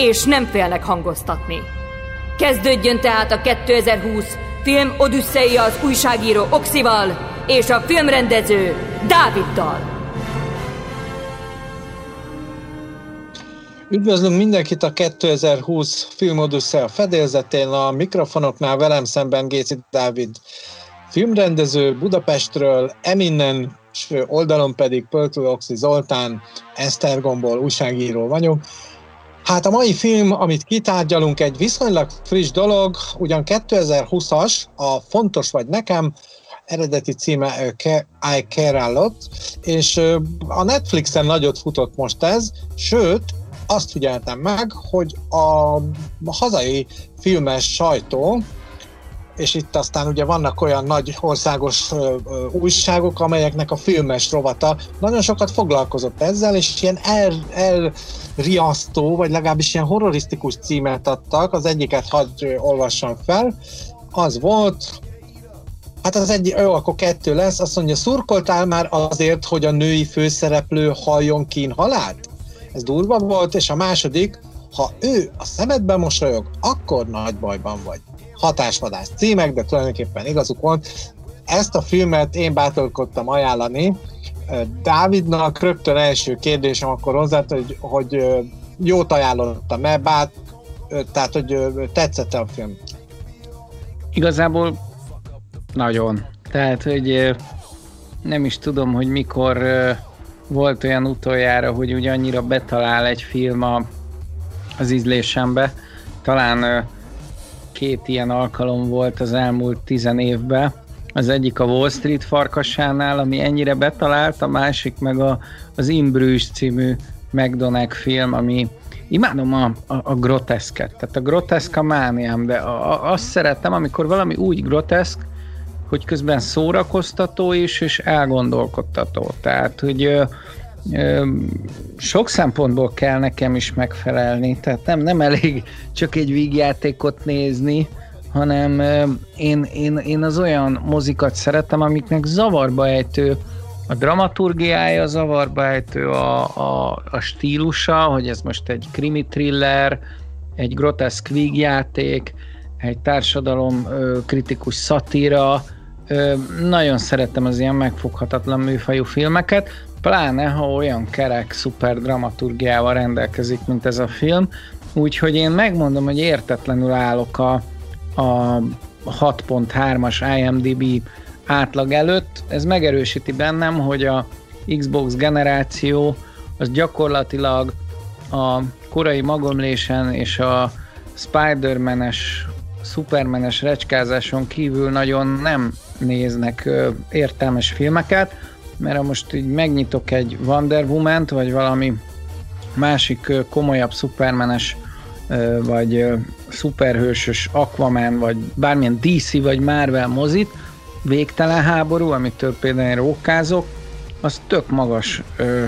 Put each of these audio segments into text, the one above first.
és nem félnek hangoztatni. Kezdődjön tehát a 2020 film Odüsszeia az újságíró Oxival és a filmrendező Dáviddal. Üdvözlünk mindenkit a 2020 Filmodusszea fedélzetén, a mikrofonoknál velem szemben Géci Dávid filmrendező Budapestről, Eminen oldalon pedig Pöltő Oxi Zoltán, Esztergomból újságíró vagyok. Hát a mai film, amit kitárgyalunk, egy viszonylag friss dolog, ugyan 2020-as, a Fontos vagy nekem, eredeti címe I Care a Lot, és a Netflixen nagyot futott most ez, sőt, azt figyeltem meg, hogy a hazai filmes sajtó, és itt aztán ugye vannak olyan nagy országos újságok, amelyeknek a filmes rovata nagyon sokat foglalkozott ezzel, és ilyen el, elriasztó, vagy legalábbis ilyen horrorisztikus címet adtak, az egyiket hadd olvassam fel, az volt, Hát az egy, jó, akkor kettő lesz, azt mondja, szurkoltál már azért, hogy a női főszereplő halljon kín halált? Ez durva volt, és a második, ha ő a szemedben mosolyog, akkor nagy bajban vagy. Hatásvadás címek, de tulajdonképpen igazuk volt. Ezt a filmet én bátorkodtam ajánlani. Dávidnak rögtön első kérdésem akkor hozzá, hogy, hogy jót ajánlottam e bár, tehát, hogy tetszett a film? Igazából nagyon. Tehát, hogy nem is tudom, hogy mikor volt olyan utoljára, hogy úgy annyira betalál egy film a, az ízlésembe. Talán két ilyen alkalom volt az elmúlt tizen évben. Az egyik a Wall Street farkasánál, ami ennyire betalált, a másik meg a, az Imbrüs című McDonagh film, ami imádom a, a, a groteszket, tehát a groteszk a mániám, de a, a, azt szeretem, amikor valami úgy groteszk, hogy közben szórakoztató is, és elgondolkodtató. Tehát, hogy sok szempontból kell nekem is megfelelni, tehát nem, nem elég csak egy vígjátékot nézni, hanem én, én, én az olyan mozikat szeretem, amiknek zavarba ejtő a dramaturgiája zavarba ejtő, a, a, a stílusa, hogy ez most egy krimi thriller, egy groteszk vígjáték, egy társadalom kritikus szatíra, nagyon szeretem az ilyen megfoghatatlan műfajú filmeket, pláne ha olyan kerek, szuper dramaturgiával rendelkezik, mint ez a film, úgyhogy én megmondom, hogy értetlenül állok a, a 6.3-as IMDb átlag előtt. Ez megerősíti bennem, hogy a Xbox generáció az gyakorlatilag a korai magomlésen és a Spider-Man-es, Superman-es recskázáson kívül nagyon nem néznek értelmes filmeket, mert ha most így megnyitok egy Wonder woman vagy valami másik komolyabb szupermenes vagy szuperhősös Aquaman, vagy bármilyen DC vagy Marvel mozit, végtelen háború, amitől például én rókázok, az tök magas ö,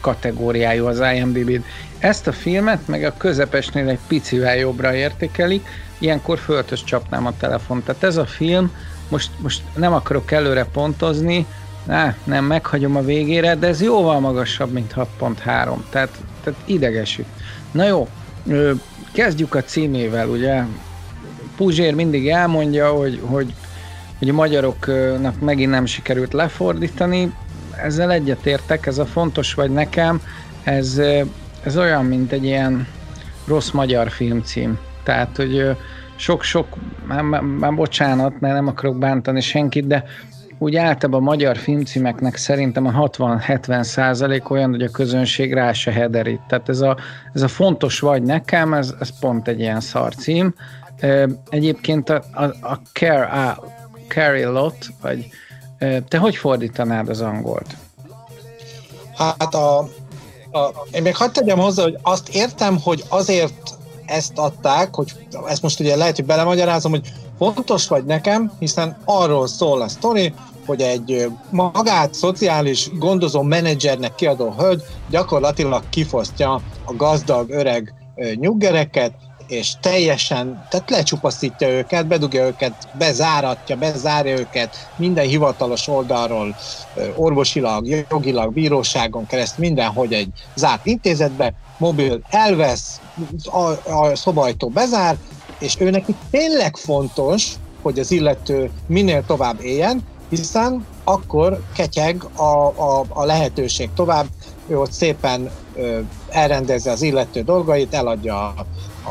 kategóriájú az IMDb-n. Ezt a filmet meg a közepesnél egy picivel jobbra értékelik, ilyenkor föltös csapnám a telefon. Tehát ez a film most, most nem akarok előre pontozni, Á, nem, meghagyom a végére, de ez jóval magasabb, mint 6.3, tehát, tehát idegesít. Na jó, kezdjük a címével, ugye Puzsér mindig elmondja, hogy, hogy, hogy a magyaroknak megint nem sikerült lefordítani, ezzel egyetértek, ez a fontos vagy nekem, ez, ez olyan, mint egy ilyen rossz magyar filmcím. Tehát, hogy sok-sok, már, már bocsánat, mert nem akarok bántani senkit, de úgy általában a magyar filmcímeknek szerintem a 60-70 százalék olyan, hogy a közönség rá se hederít. Tehát ez a, ez a fontos vagy nekem, ez, ez pont egy ilyen szarcím. Egyébként a, a, a care, a, carry lot, vagy te hogy fordítanád az angolt? Hát a A, én még hagyd tegyem hozzá, hogy azt értem, hogy azért ezt adták, hogy ezt most ugye lehet, hogy belemagyarázom, hogy fontos vagy nekem, hiszen arról szól a sztori, hogy egy magát szociális gondozó menedzsernek kiadó hölgy gyakorlatilag kifosztja a gazdag öreg nyuggereket, és teljesen, tehát lecsupaszítja őket, bedugja őket, bezáratja, bezárja őket minden hivatalos oldalról, orvosilag, jogilag, bíróságon keresztül, mindenhogy egy zárt intézetbe, mobil elvesz, a, a szobajtó bezár, és ő neki tényleg fontos, hogy az illető minél tovább éljen, hiszen akkor ketyeg a, a, a lehetőség tovább, ő ott szépen ö, elrendezi az illető dolgait, eladja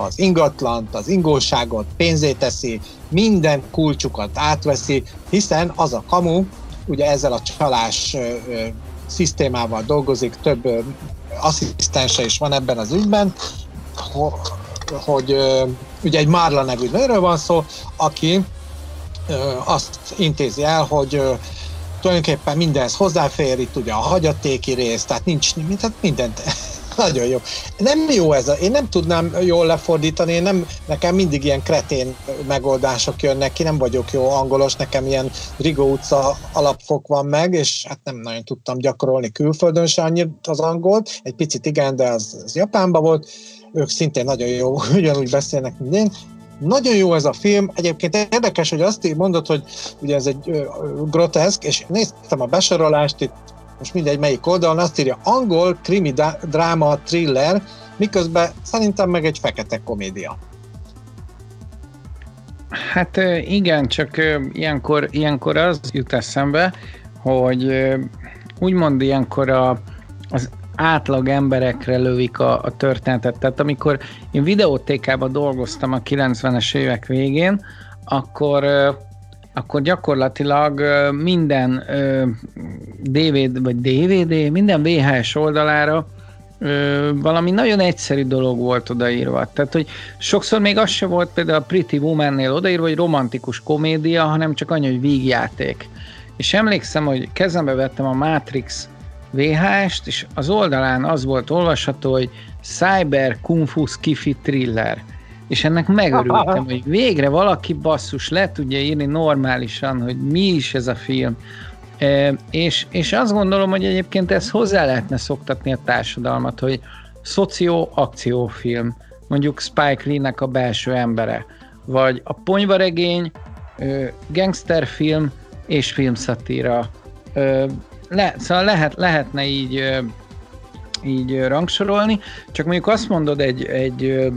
az ingatlant, az ingóságot, pénzét teszi, minden kulcsukat átveszi, hiszen az a kamu, ugye ezzel a csalás ö, ö, szisztémával dolgozik, több ö, asszisztense is van ebben az ügyben, hogy ugye egy Márla nevű nőről van szó, aki azt intézi el, hogy tulajdonképpen mindenhez hozzáfér, itt ugye a hagyatéki rész, tehát nincs, tehát mindent. Nagyon jó. Nem jó ez, a, én nem tudnám jól lefordítani, én nem, nekem mindig ilyen kretén megoldások jönnek ki, nem vagyok jó angolos, nekem ilyen Rigó utca alapfok van meg, és hát nem nagyon tudtam gyakorolni külföldön se annyit az angolt, egy picit igen, de az, az Japánban volt, ők szintén nagyon jó, ugyanúgy beszélnek, mint én. Nagyon jó ez a film. Egyébként érdekes, hogy azt mondod, hogy ugye ez egy groteszk, és néztem a besorolást itt, most mindegy melyik oldalon, azt írja angol krimi dráma thriller, miközben szerintem meg egy fekete komédia. Hát igen, csak ilyenkor, ilyenkor az jut eszembe, hogy úgymond ilyenkor a, az átlag emberekre lövik a, a történetet. Tehát amikor én videótékában dolgoztam a 90-es évek végén, akkor akkor gyakorlatilag minden DVD, vagy DVD, minden VHS oldalára valami nagyon egyszerű dolog volt odaírva. Tehát, hogy sokszor még az se volt például a Pretty Woman-nél odaírva, hogy romantikus komédia, hanem csak annyi, hogy vígjáték. És emlékszem, hogy kezembe vettem a Matrix VHS-t, és az oldalán az volt olvasható, hogy Cyber Kung Fu Skiffy Thriller. És ennek megörültem, hogy végre valaki basszus le tudja írni normálisan, hogy mi is ez a film. E, és, és azt gondolom, hogy egyébként ezt hozzá lehetne szoktatni a társadalmat, hogy szoció-akciófilm, mondjuk Spike Lee-nek a belső embere, vagy a ponyvaregény, gangsterfilm és filmszatíra, le, szóval lehet, lehetne így, így rangsorolni, csak mondjuk azt mondod egy, egy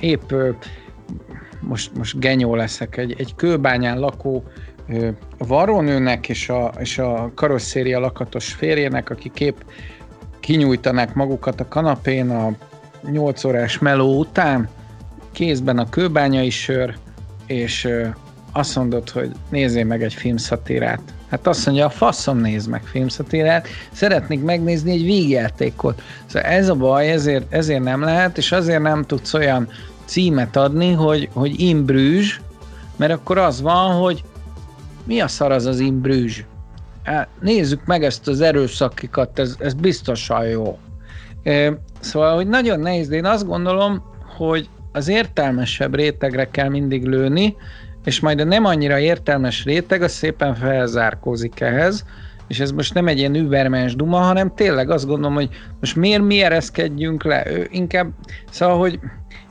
épp most, most genyó leszek, egy, egy kőbányán lakó varrónőnek és a, és a karosszéria lakatos férjének, aki kép kinyújtanák magukat a kanapén a 8 órás meló után, kézben a kőbányai sör, és azt mondod, hogy nézzél meg egy filmszatírát. Hát azt mondja, a faszom néz meg filmszatírát, szeretnék megnézni egy vígjátékot. Szóval ez a baj, ezért, ezért nem lehet, és azért nem tudsz olyan címet adni, hogy, hogy Imbrüzs, mert akkor az van, hogy mi a szar az az Imbrüzs? Hát, nézzük meg ezt az erőszakikat, ez, ez biztosan jó. Szóval, hogy nagyon nehéz, de én azt gondolom, hogy az értelmesebb rétegre kell mindig lőni, és majd a nem annyira értelmes réteg, az szépen felzárkózik ehhez, és ez most nem egy ilyen übermens duma, hanem tényleg azt gondolom, hogy most miért mi ereszkedjünk le, ő inkább, szóval, hogy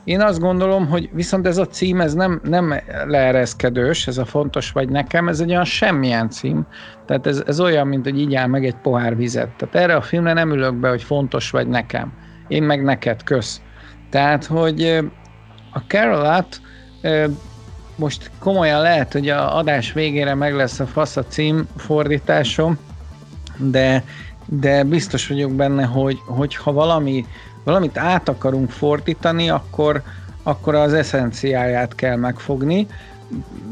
én azt gondolom, hogy viszont ez a cím, ez nem, nem leereszkedős, ez a fontos vagy nekem, ez egy olyan semmilyen cím, tehát ez, ez olyan, mint hogy így áll meg egy pohár vizet. Tehát erre a filmre nem ülök be, hogy fontos vagy nekem. Én meg neked, kösz. Tehát, hogy a Carolat most komolyan lehet, hogy a adás végére meg lesz a fasz a cím fordításom, de, de biztos vagyok benne, hogy, hogy ha valami, valamit át akarunk fordítani, akkor, akkor az eszenciáját kell megfogni.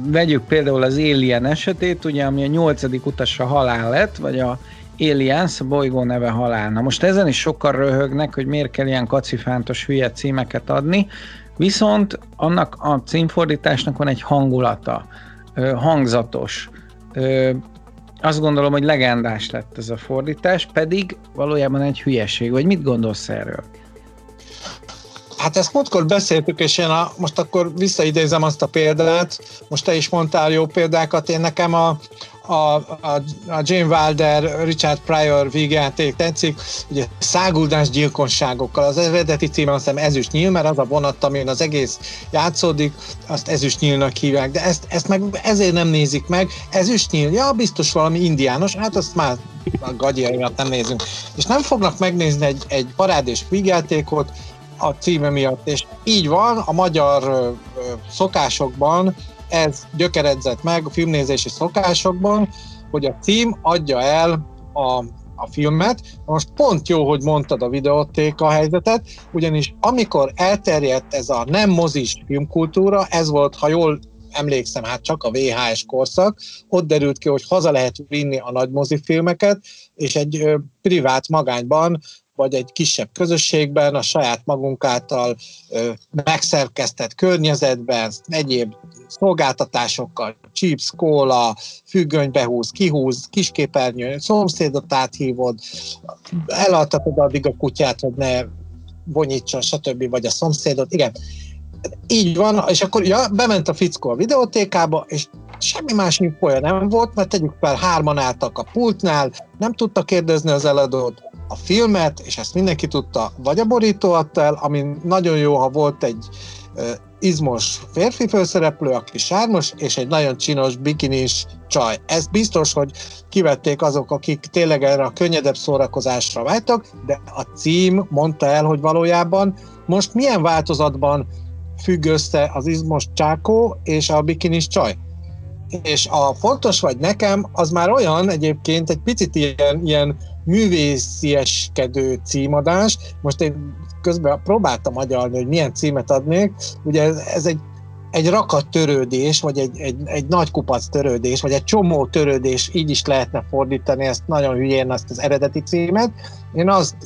Vegyük például az Alien esetét, ugye, ami a nyolcadik utasa halál lett, vagy a Aliens, a bolygó neve halál. Na most ezen is sokkal röhögnek, hogy miért kell ilyen kacifántos hülye címeket adni, Viszont annak a címfordításnak van egy hangulata, hangzatos, azt gondolom, hogy legendás lett ez a fordítás, pedig valójában egy hülyeség. Vagy mit gondolsz erről? Hát ezt múltkor beszéltük, és én a, most akkor visszaidézem azt a példát, most te is mondtál jó példákat, én nekem a, a, a, a Jane Wilder, Richard Pryor vígjáték tetszik, ugye száguldás gyilkosságokkal, az eredeti címe azt hiszem ezüst nyíl, mert az a vonat, amin az egész játszódik, azt ezüst nyílnak hívják, de ezt, ezt meg ezért nem nézik meg, ezüst nyíl, ja, biztos valami indiános, hát azt már a gagyjaimat nem nézünk. És nem fognak megnézni egy, egy parádés vígjátékot, a címe miatt, és így van, a magyar szokásokban ez gyökeredzett meg, a filmnézési szokásokban, hogy a cím adja el a, a filmet. Most pont jó, hogy mondtad a videótéka helyzetet, ugyanis amikor elterjedt ez a nem mozis filmkultúra, ez volt, ha jól emlékszem, hát csak a VHS korszak, ott derült ki, hogy haza lehet vinni a nagy mozifilmeket, és egy privát magányban vagy egy kisebb közösségben, a saját magunk által megszerkesztett környezetben, egyéb szolgáltatásokkal, chips, kóla, függöny behúz, kihúz, kisképernyő, szomszédot áthívod, elaltatod addig a kutyát, hogy ne bonyítson, stb. vagy a szomszédot, igen. Így van, és akkor ja, bement a fickó a videótékába, és semmi más infója nem volt, mert tegyük fel, hárman álltak a pultnál, nem tudta kérdezni az eladót, a filmet, és ezt mindenki tudta, vagy a borító adta el, ami nagyon jó, ha volt egy izmos férfi főszereplő, aki sármos, és egy nagyon csinos bikinis csaj. Ez biztos, hogy kivették azok, akik tényleg erre a könnyedebb szórakozásra vágytak, de a cím mondta el, hogy valójában most milyen változatban függ össze az izmos csákó és a bikinis csaj. És a fontos vagy nekem, az már olyan egyébként egy picit ilyen, ilyen művészieskedő címadás. Most én közben próbáltam agyalni, hogy milyen címet adnék. Ugye ez, ez egy egy rakat törődés, vagy egy, egy, egy nagy kupac törődés, vagy egy csomó törődés, így is lehetne fordítani ezt nagyon hülyén, azt az eredeti címet. Én azt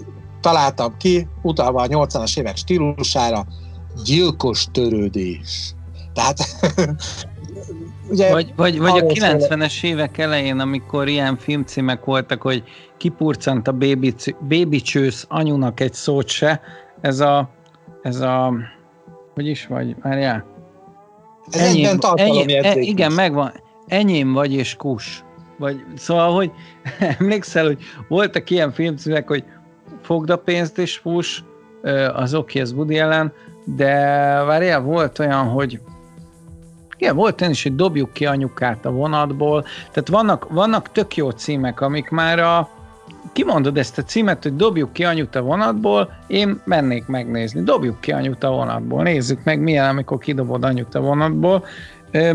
találtam ki, utalva a 80-as évek stílusára, gyilkos törődés. Tehát ugye, vagy, vagy, vagy a 90-es évek elején, amikor ilyen filmcímek voltak, hogy kipurcant a baby, baby csősz anyunak egy szót se, ez a, ez a, hogy is vagy, várjál? Ez enyém, enyém, e, Igen, megvan. Enyém vagy és kus. Vagy, szóval, hogy emlékszel, hogy voltak ilyen filmcímek, hogy fogd a pénzt és fuss, az oké, ez Woody ellen, de várjál, volt olyan, hogy igen, volt olyan is, hogy dobjuk ki anyukát a vonatból, tehát vannak, vannak tök jó címek, amik már a, kimondod ezt a címet, hogy dobjuk ki anyut a vonatból, én mennék megnézni. Dobjuk ki anyut a vonatból, nézzük meg milyen, amikor kidobod anyut a vonatból. Ö,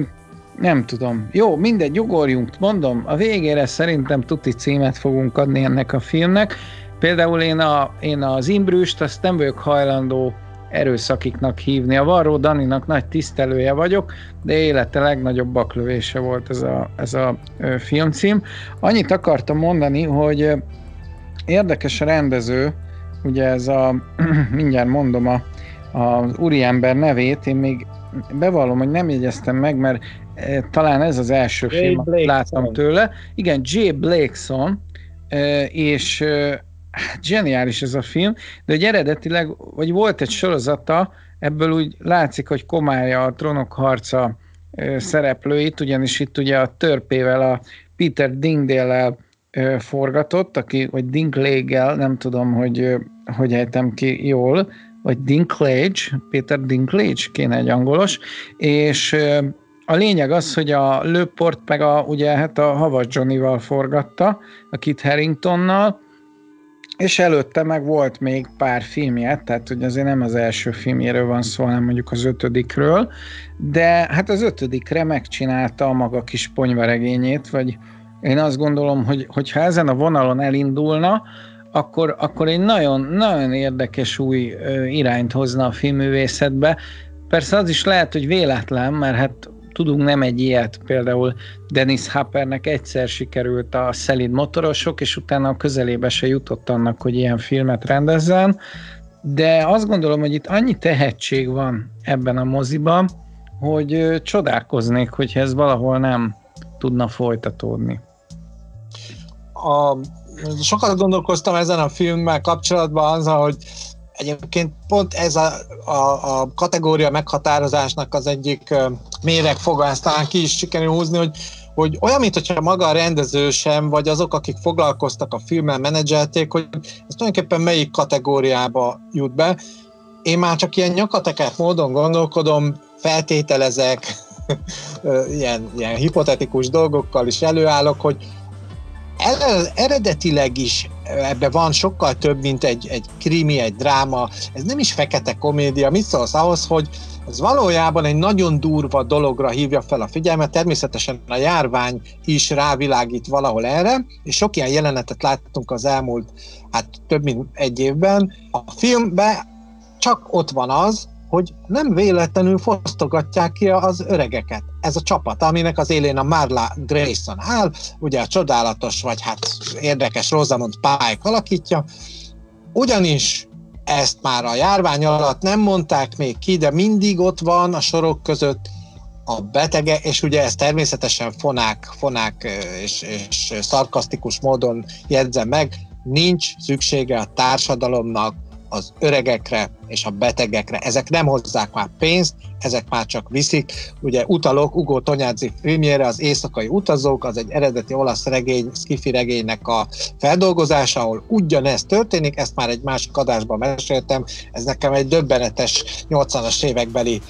nem tudom. Jó, mindegy, ugorjunk, mondom, a végére szerintem tuti címet fogunk adni ennek a filmnek. Például én, a, én az Imbrüst, azt nem vagyok hajlandó erőszakiknak hívni. A Varró Daninak nagy tisztelője vagyok, de élete legnagyobb baklövése volt ez a, ez a filmcím. Annyit akartam mondani, hogy érdekes a rendező, ugye ez a, mindjárt mondom a, az úriember nevét, én még bevallom, hogy nem jegyeztem meg, mert talán ez az első Jay film, amit láttam tőle. Igen, Jay Blakeson, és zseniális ez a film, de hogy eredetileg, vagy volt egy sorozata, ebből úgy látszik, hogy komálja a trónok harca szereplőit, ugyanis itt ugye a törpével, a Peter Dingdale-el forgatott, aki, vagy Dinklage-el, nem tudom, hogy hogy ejtem ki jól, vagy Dinklage, Peter Dinklage, kéne egy angolos, és a lényeg az, hogy a Lőport meg a, ugye hát a Havas Johnny-val forgatta, a Kit Harringtonnal, és előtte meg volt még pár filmje, tehát hogy azért nem az első filmjéről van szó, hanem mondjuk az ötödikről, de hát az ötödikre megcsinálta a maga kis ponyvaregényét, vagy én azt gondolom, hogy hogyha ezen a vonalon elindulna, akkor, akkor egy nagyon, nagyon érdekes új irányt hozna a filmművészetbe. Persze az is lehet, hogy véletlen, mert hát tudunk nem egy ilyet, például Dennis Hoppernek egyszer sikerült a szelid motorosok, és utána a közelébe se jutott annak, hogy ilyen filmet rendezzen, de azt gondolom, hogy itt annyi tehetség van ebben a moziban, hogy csodálkoznék, hogyha ez valahol nem tudna folytatódni. a, sokat gondolkoztam ezen a filmmel kapcsolatban azzal, hogy egyébként pont ez a, a, a kategória meghatározásnak az egyik méregfoga, ezt talán ki is sikerül húzni, hogy, hogy olyan, mintha maga a rendező sem, vagy azok, akik foglalkoztak a filmmel, menedzselték, hogy ez tulajdonképpen melyik kategóriába jut be. Én már csak ilyen nyakateket módon gondolkodom, feltételezek, ilyen, ilyen hipotetikus dolgokkal is előállok, hogy eredetileg is ebben van sokkal több, mint egy, egy krimi, egy dráma, ez nem is fekete komédia, mit szólsz ahhoz, hogy ez valójában egy nagyon durva dologra hívja fel a figyelmet, természetesen a járvány is rávilágít valahol erre, és sok ilyen jelenetet láttunk az elmúlt, hát több mint egy évben. A filmben csak ott van az, hogy nem véletlenül fosztogatják ki az öregeket. Ez a csapat, aminek az élén a Marla Grayson áll, ugye a csodálatos, vagy hát érdekes Rosamund Pike alakítja, ugyanis ezt már a járvány alatt nem mondták még ki, de mindig ott van a sorok között a betege, és ugye ez természetesen fonák, fonák és, és szarkasztikus módon jegyzem meg, nincs szüksége a társadalomnak az öregekre és a betegekre. Ezek nem hozzák már pénzt, ezek már csak viszik. Ugye utalok Ugo Tonyádzi filmjére, az Éjszakai utazók, az egy eredeti olasz regény, skifi regénynek a feldolgozása, ahol ugyanez történik, ezt már egy másik adásban meséltem, ez nekem egy döbbenetes 80-as évekbeli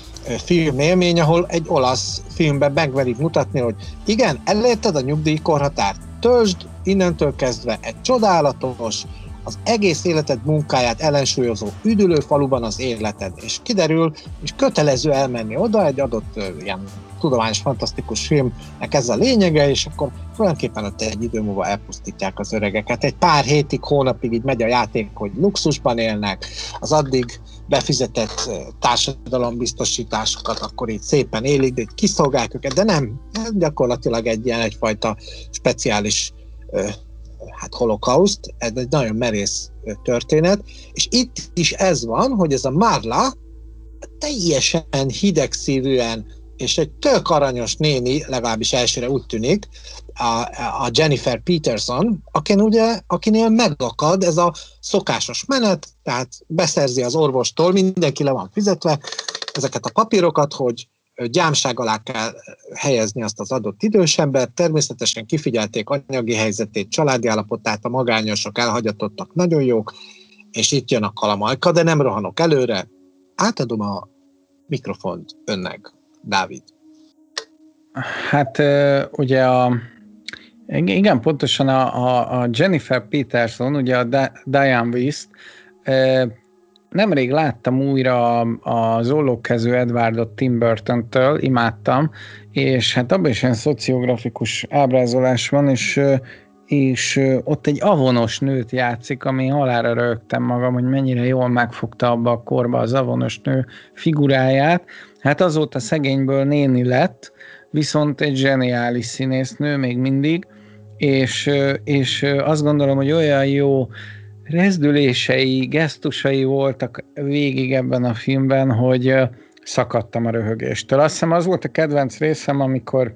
filmélmény, ahol egy olasz filmben megverik mutatni, hogy igen, elérted a nyugdíjkorhatárt, töltsd innentől kezdve egy csodálatos, az egész életed munkáját ellensúlyozó üdülő faluban az életed, és kiderül, és kötelező elmenni oda egy adott ilyen tudományos, fantasztikus filmnek ez a lényege, és akkor tulajdonképpen ott egy idő múlva elpusztítják az öregeket. Egy pár hétig, hónapig így megy a játék, hogy luxusban élnek, az addig befizetett társadalombiztosításokat akkor így szépen élik, de kiszolgálják őket, de nem, gyakorlatilag egy ilyen egyfajta speciális hát holokauszt, ez egy nagyon merész történet, és itt is ez van, hogy ez a Marla teljesen hidegszívűen és egy tök aranyos néni, legalábbis elsőre úgy tűnik, a, a Jennifer Peterson, akin ugye, akinél megakad ez a szokásos menet, tehát beszerzi az orvostól, mindenki le van fizetve ezeket a papírokat, hogy gyámság alá kell helyezni azt az adott idős ember. Természetesen kifigyelték anyagi helyzetét, családi állapotát, a magányosok, elhagyatottak nagyon jók, és itt jön a kalamajka, de nem rohanok előre. Átadom a mikrofont önnek, Dávid. Hát ugye a igen, pontosan a, a, Jennifer Peterson, ugye a Diane Wist, nemrég láttam újra az ollókező Edwardot Tim Burton-től, imádtam, és hát abban is ilyen szociografikus ábrázolás van, és és ott egy avonos nőt játszik, ami halára rögtem magam, hogy mennyire jól megfogta abba a korba az avonos nő figuráját. Hát azóta szegényből néni lett, viszont egy zseniális színésznő még mindig, és, és azt gondolom, hogy olyan jó rezdülései, gesztusai voltak végig ebben a filmben, hogy szakadtam a röhögéstől. Azt hiszem az volt a kedvenc részem, amikor,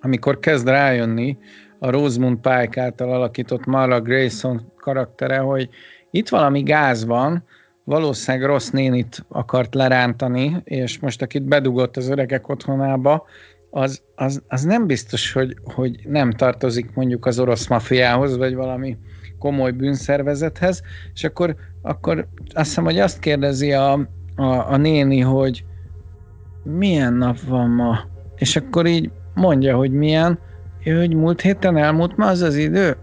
amikor kezd rájönni a Rosemund Pike által alakított Marla Grayson karaktere, hogy itt valami gáz van, valószínűleg rossz nénit akart lerántani, és most akit bedugott az öregek otthonába, az, az, az nem biztos, hogy, hogy nem tartozik mondjuk az orosz mafiához, vagy valami komoly bűnszervezethez, és akkor, akkor azt hiszem, hogy azt kérdezi a, a, a néni, hogy milyen nap van ma, és akkor így mondja, hogy milyen, hogy múlt héten elmúlt ma az az idő,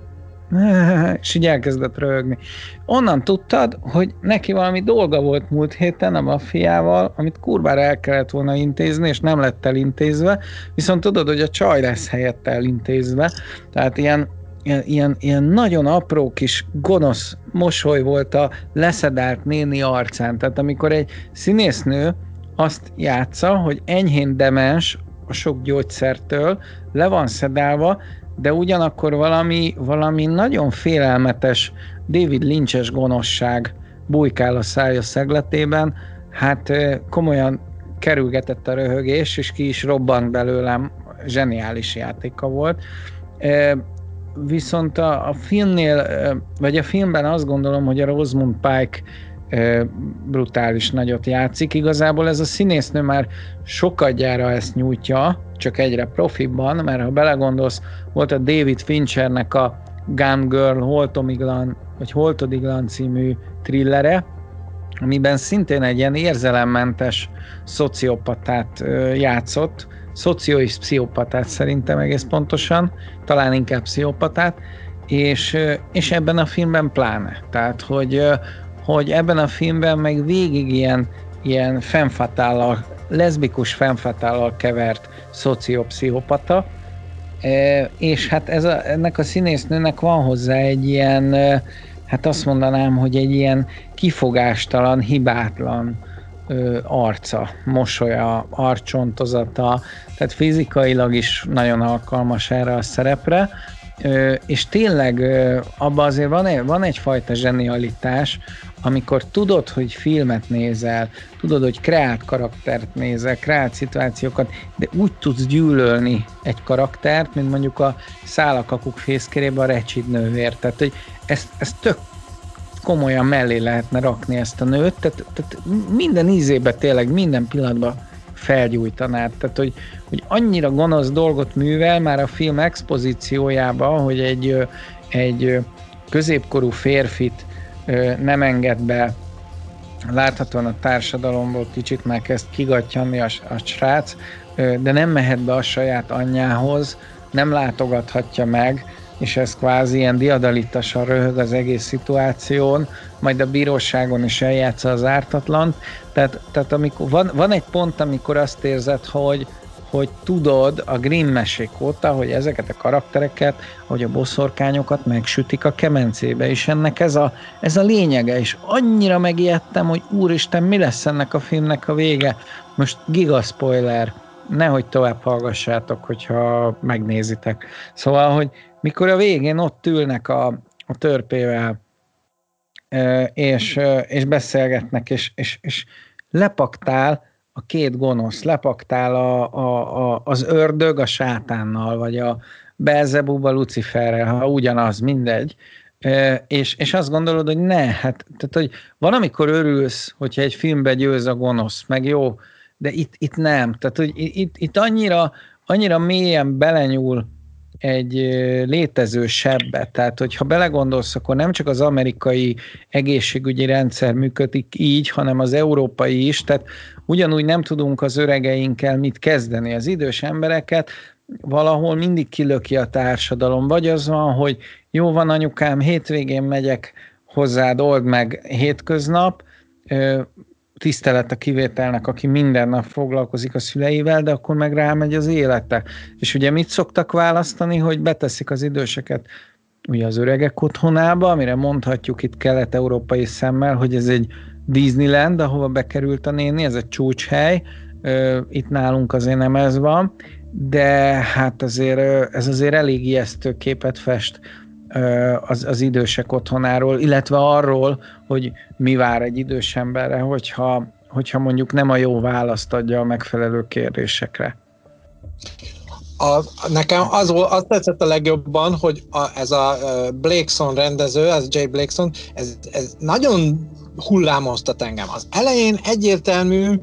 és így elkezdett röhögni. Onnan tudtad, hogy neki valami dolga volt múlt héten a maffiával, amit kurvára el kellett volna intézni, és nem lett elintézve, viszont tudod, hogy a csaj lesz helyett elintézve, tehát ilyen ilyen, ilyen, nagyon apró kis gonosz mosoly volt a leszedált néni arcán. Tehát amikor egy színésznő azt játsza, hogy enyhén demens a sok gyógyszertől, le van szedálva, de ugyanakkor valami, valami nagyon félelmetes David Lynch-es gonoszság bujkál a szája szegletében, hát komolyan kerülgetett a röhögés, és ki is robbant belőlem, zseniális játéka volt viszont a, a filmnél, vagy a filmben azt gondolom, hogy a Rosamund Pike brutális nagyot játszik. Igazából ez a színésznő már sokadjára ezt nyújtja, csak egyre profibban, mert ha belegondolsz, volt a David Finchernek a Gun Girl Holtomiglan, vagy Holtodiglan című thrillere, amiben szintén egy ilyen érzelemmentes szociopatát játszott, szocio és pszichopatát szerintem egész pontosan, talán inkább pszichopatát, és, és ebben a filmben pláne. Tehát, hogy, hogy ebben a filmben meg végig ilyen, ilyen fenfatállal, leszbikus fenfatállal kevert szociopszichopata, és hát ez a, ennek a színésznőnek van hozzá egy ilyen, hát azt mondanám, hogy egy ilyen kifogástalan, hibátlan ö, arca, mosolya, arcsontozata, tehát fizikailag is nagyon alkalmas erre a szerepre, ö, és tényleg ö, abban azért van, van egyfajta zsenialitás, amikor tudod, hogy filmet nézel, tudod, hogy kreált karaktert nézel, kreált szituációkat, de úgy tudsz gyűlölni egy karaktert, mint mondjuk a szálakakuk fészkerében a recsid nővér. Tehát, hogy ez, ez tök komolyan mellé lehetne rakni ezt a nőt, tehát, tehát minden ízébe tényleg, minden pillanatban felgyújtanád. Tehát, hogy, hogy annyira gonosz dolgot művel már a film expozíciójában, hogy egy, egy középkorú férfit nem enged be láthatóan a társadalomból kicsit már kezd kigatyanni a, a srác, de nem mehet be a saját anyjához, nem látogathatja meg, és ez kvázi ilyen diadalitasan röhög az egész szituáción, majd a bíróságon is eljátsza az ártatlan. Tehát, tehát amikor van, van egy pont, amikor azt érzed, hogy, hogy tudod a Grimm mesék óta, hogy ezeket a karaktereket, hogy a boszorkányokat megsütik a kemencébe, és ennek ez a, ez a lényege, és annyira megijedtem, hogy úristen, mi lesz ennek a filmnek a vége. Most giga spoiler, nehogy tovább hallgassátok, hogyha megnézitek. Szóval, hogy mikor a végén ott ülnek a, a törpével, és, és beszélgetnek, és, és, és lepaktál a két gonosz, lepaktál a, a, a, az ördög a sátánnal, vagy a Belzebuba Luciferrel, ha ugyanaz, mindegy, és, és azt gondolod, hogy ne, hát tehát, hogy van, amikor örülsz, hogyha egy filmbe győz a gonosz, meg jó, de itt, itt nem. Tehát, hogy itt, itt annyira, annyira mélyen belenyúl egy létező sebbe. Tehát, hogyha belegondolsz, akkor nem csak az amerikai egészségügyi rendszer működik így, hanem az európai is, tehát ugyanúgy nem tudunk az öregeinkkel mit kezdeni. Az idős embereket valahol mindig kilöki a társadalom. Vagy az van, hogy jó van anyukám, hétvégén megyek hozzád, old meg hétköznap, tisztelet a kivételnek, aki minden nap foglalkozik a szüleivel, de akkor meg rámegy az élete. És ugye mit szoktak választani, hogy beteszik az időseket ugye az öregek otthonába, amire mondhatjuk itt kelet-európai szemmel, hogy ez egy Disneyland, ahova bekerült a néni, ez egy csúcshely, itt nálunk azért nem ez van, de hát azért ez azért elég ijesztő képet fest az, az idősek otthonáról, illetve arról, hogy mi vár egy idős emberre, hogyha, hogyha mondjuk nem a jó választ adja a megfelelő kérdésekre. A, nekem az, az tetszett a legjobban, hogy a, ez a Blakeson rendező, ez Jay Blakeson, ez, ez nagyon hullámoztat engem. Az elején egyértelmű,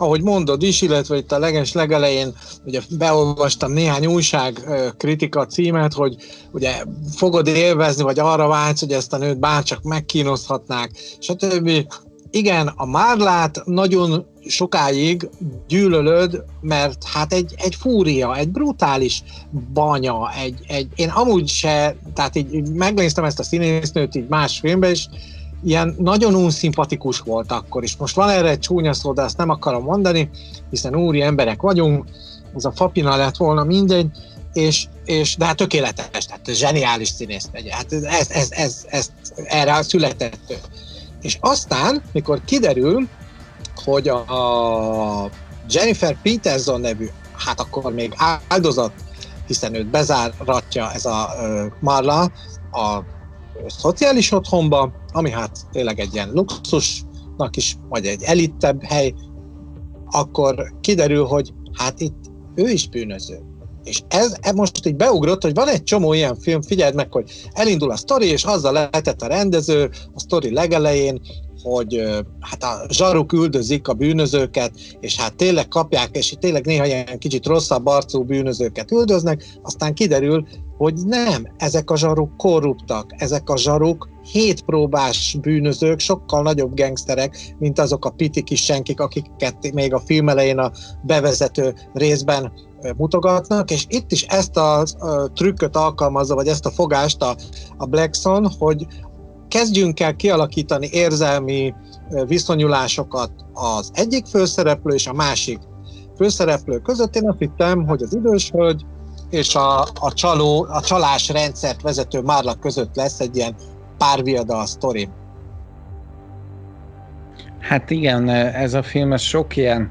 ahogy mondod is, illetve itt a leges legelején ugye beolvastam néhány újság kritika címet, hogy ugye fogod élvezni, vagy arra vágysz, hogy ezt a nőt bárcsak megkínozhatnák, stb. Igen, a Márlát nagyon sokáig gyűlölöd, mert hát egy, egy fúria, egy brutális banya, egy, egy, én amúgy se, tehát így megnéztem ezt a színésznőt így más filmben, és ilyen nagyon unszimpatikus volt akkor is. Most van erre egy csúnya szó, de azt nem akarom mondani, hiszen úri emberek vagyunk, ez a Fapina lett volna mindegy, és, és de hát tökéletes, tehát zseniális színész megy. Hát ez, ez, ez, ez, ez erre született És aztán, mikor kiderül, hogy a, a Jennifer Peterson nevű, hát akkor még áldozat, hiszen őt bezáratja ez a uh, Marla a szociális otthonba, ami hát tényleg egy ilyen luxusnak is, vagy egy elittebb hely, akkor kiderül, hogy hát itt ő is bűnöző. És ez, ez most így beugrott, hogy van egy csomó ilyen film, figyeld meg, hogy elindul a sztori, és azzal lehetett a rendező a sztori legelején, hogy hát a zsaruk üldözik a bűnözőket, és hát tényleg kapják, és tényleg néha ilyen kicsit rosszabb arcú bűnözőket üldöznek, aztán kiderül, hogy nem, ezek a zsaruk korruptak, ezek a zsaruk hétpróbás bűnözők, sokkal nagyobb gengszterek, mint azok a piti kis senkik, akiket még a film elején a bevezető részben mutogatnak, és itt is ezt a, a trükköt alkalmazza, vagy ezt a fogást a, a Blackson, hogy kezdjünk el kialakítani érzelmi viszonyulásokat az egyik főszereplő és a másik főszereplő között. Én azt hittem, hogy az idős hölgy és a, a, csaló, a csalás rendszert vezető Márla között lesz egy ilyen párviadal sztori. Hát igen, ez a film ez sok ilyen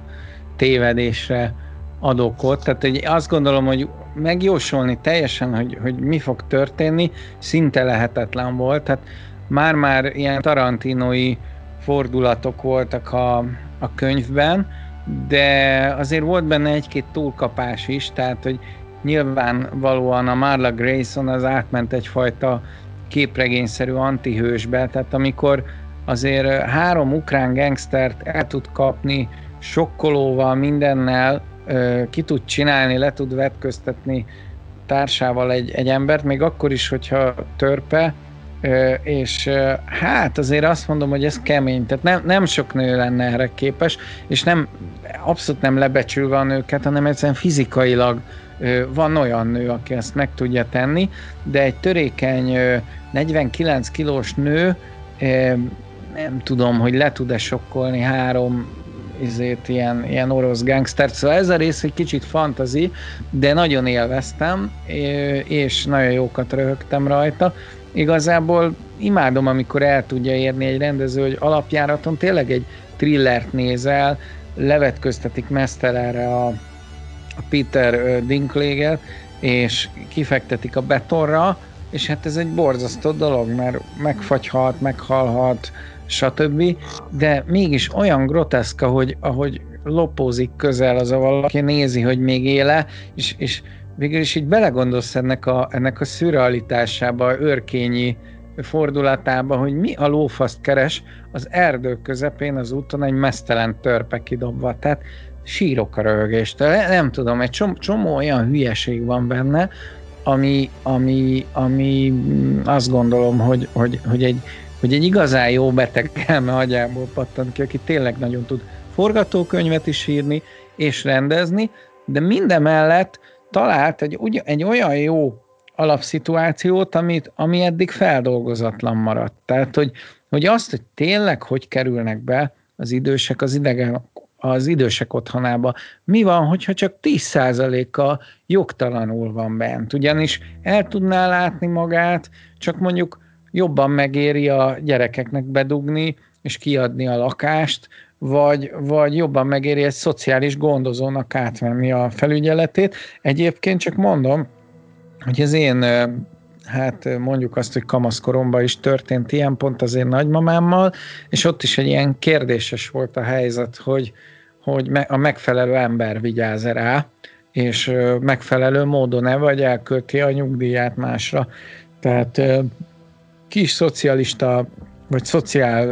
tévedésre ad okot, tehát hogy azt gondolom, hogy megjósolni teljesen, hogy, hogy mi fog történni, szinte lehetetlen volt, tehát már-már ilyen tarantinoi fordulatok voltak a, a könyvben, de azért volt benne egy-két túlkapás is, tehát hogy nyilvánvalóan a Marla Grayson az átment egyfajta képregényszerű antihősbe, tehát amikor azért három ukrán gangstert el tud kapni sokkolóval, mindennel, ki tud csinálni, le tud vetköztetni társával egy, egy embert, még akkor is, hogyha törpe, és hát azért azt mondom, hogy ez kemény, tehát nem, nem sok nő lenne erre képes, és nem, abszolút nem lebecsülve a nőket, hanem egyszerűen fizikailag van olyan nő, aki ezt meg tudja tenni, de egy törékeny 49 kilós nő nem tudom, hogy le tud-e sokkolni három izét, ilyen, ilyen orosz gangstert, szóval ez a rész egy kicsit fantazi, de nagyon élveztem, és nagyon jókat röhögtem rajta. Igazából imádom, amikor el tudja érni egy rendező, hogy alapjáraton tényleg egy thrillert nézel, levetköztetik mesztelenre a, a Peter Dinklaget, és kifektetik a betonra, és hát ez egy borzasztó dolog, mert megfagyhat, meghalhat, stb. De mégis olyan groteszka, hogy ahogy lopózik közel az a valaki, nézi, hogy még éle, és, és végül is így belegondolsz ennek a, ennek a szürrealitásába, őrkényi fordulatába, hogy mi a lófaszt keres az erdő közepén az úton egy mesztelen törpe kidobva. Tehát sírok a röhögéstől. Nem tudom, egy csomó, csomó olyan hülyeség van benne, ami, ami, ami azt gondolom, hogy, hogy, hogy, egy, hogy egy igazán jó beteg elme agyából pattant ki, aki tényleg nagyon tud forgatókönyvet is írni és rendezni, de mindemellett talált egy, egy olyan jó alapszituációt, amit, ami eddig feldolgozatlan maradt. Tehát, hogy, hogy azt, hogy tényleg hogy kerülnek be az idősek az idegen az idősek otthonába. Mi van, hogyha csak 10%-a jogtalanul van bent? Ugyanis el tudná látni magát, csak mondjuk jobban megéri a gyerekeknek bedugni, és kiadni a lakást, vagy, vagy jobban megéri egy szociális gondozónak átvenni a felügyeletét. Egyébként csak mondom, hogy az én hát mondjuk azt, hogy kamaszkoromban is történt ilyen pont az én nagymamámmal, és ott is egy ilyen kérdéses volt a helyzet, hogy, hogy a megfelelő ember vigyáz rá, és megfelelő módon-e vagy elkölti a nyugdíját másra. Tehát kis szocialista vagy szociál,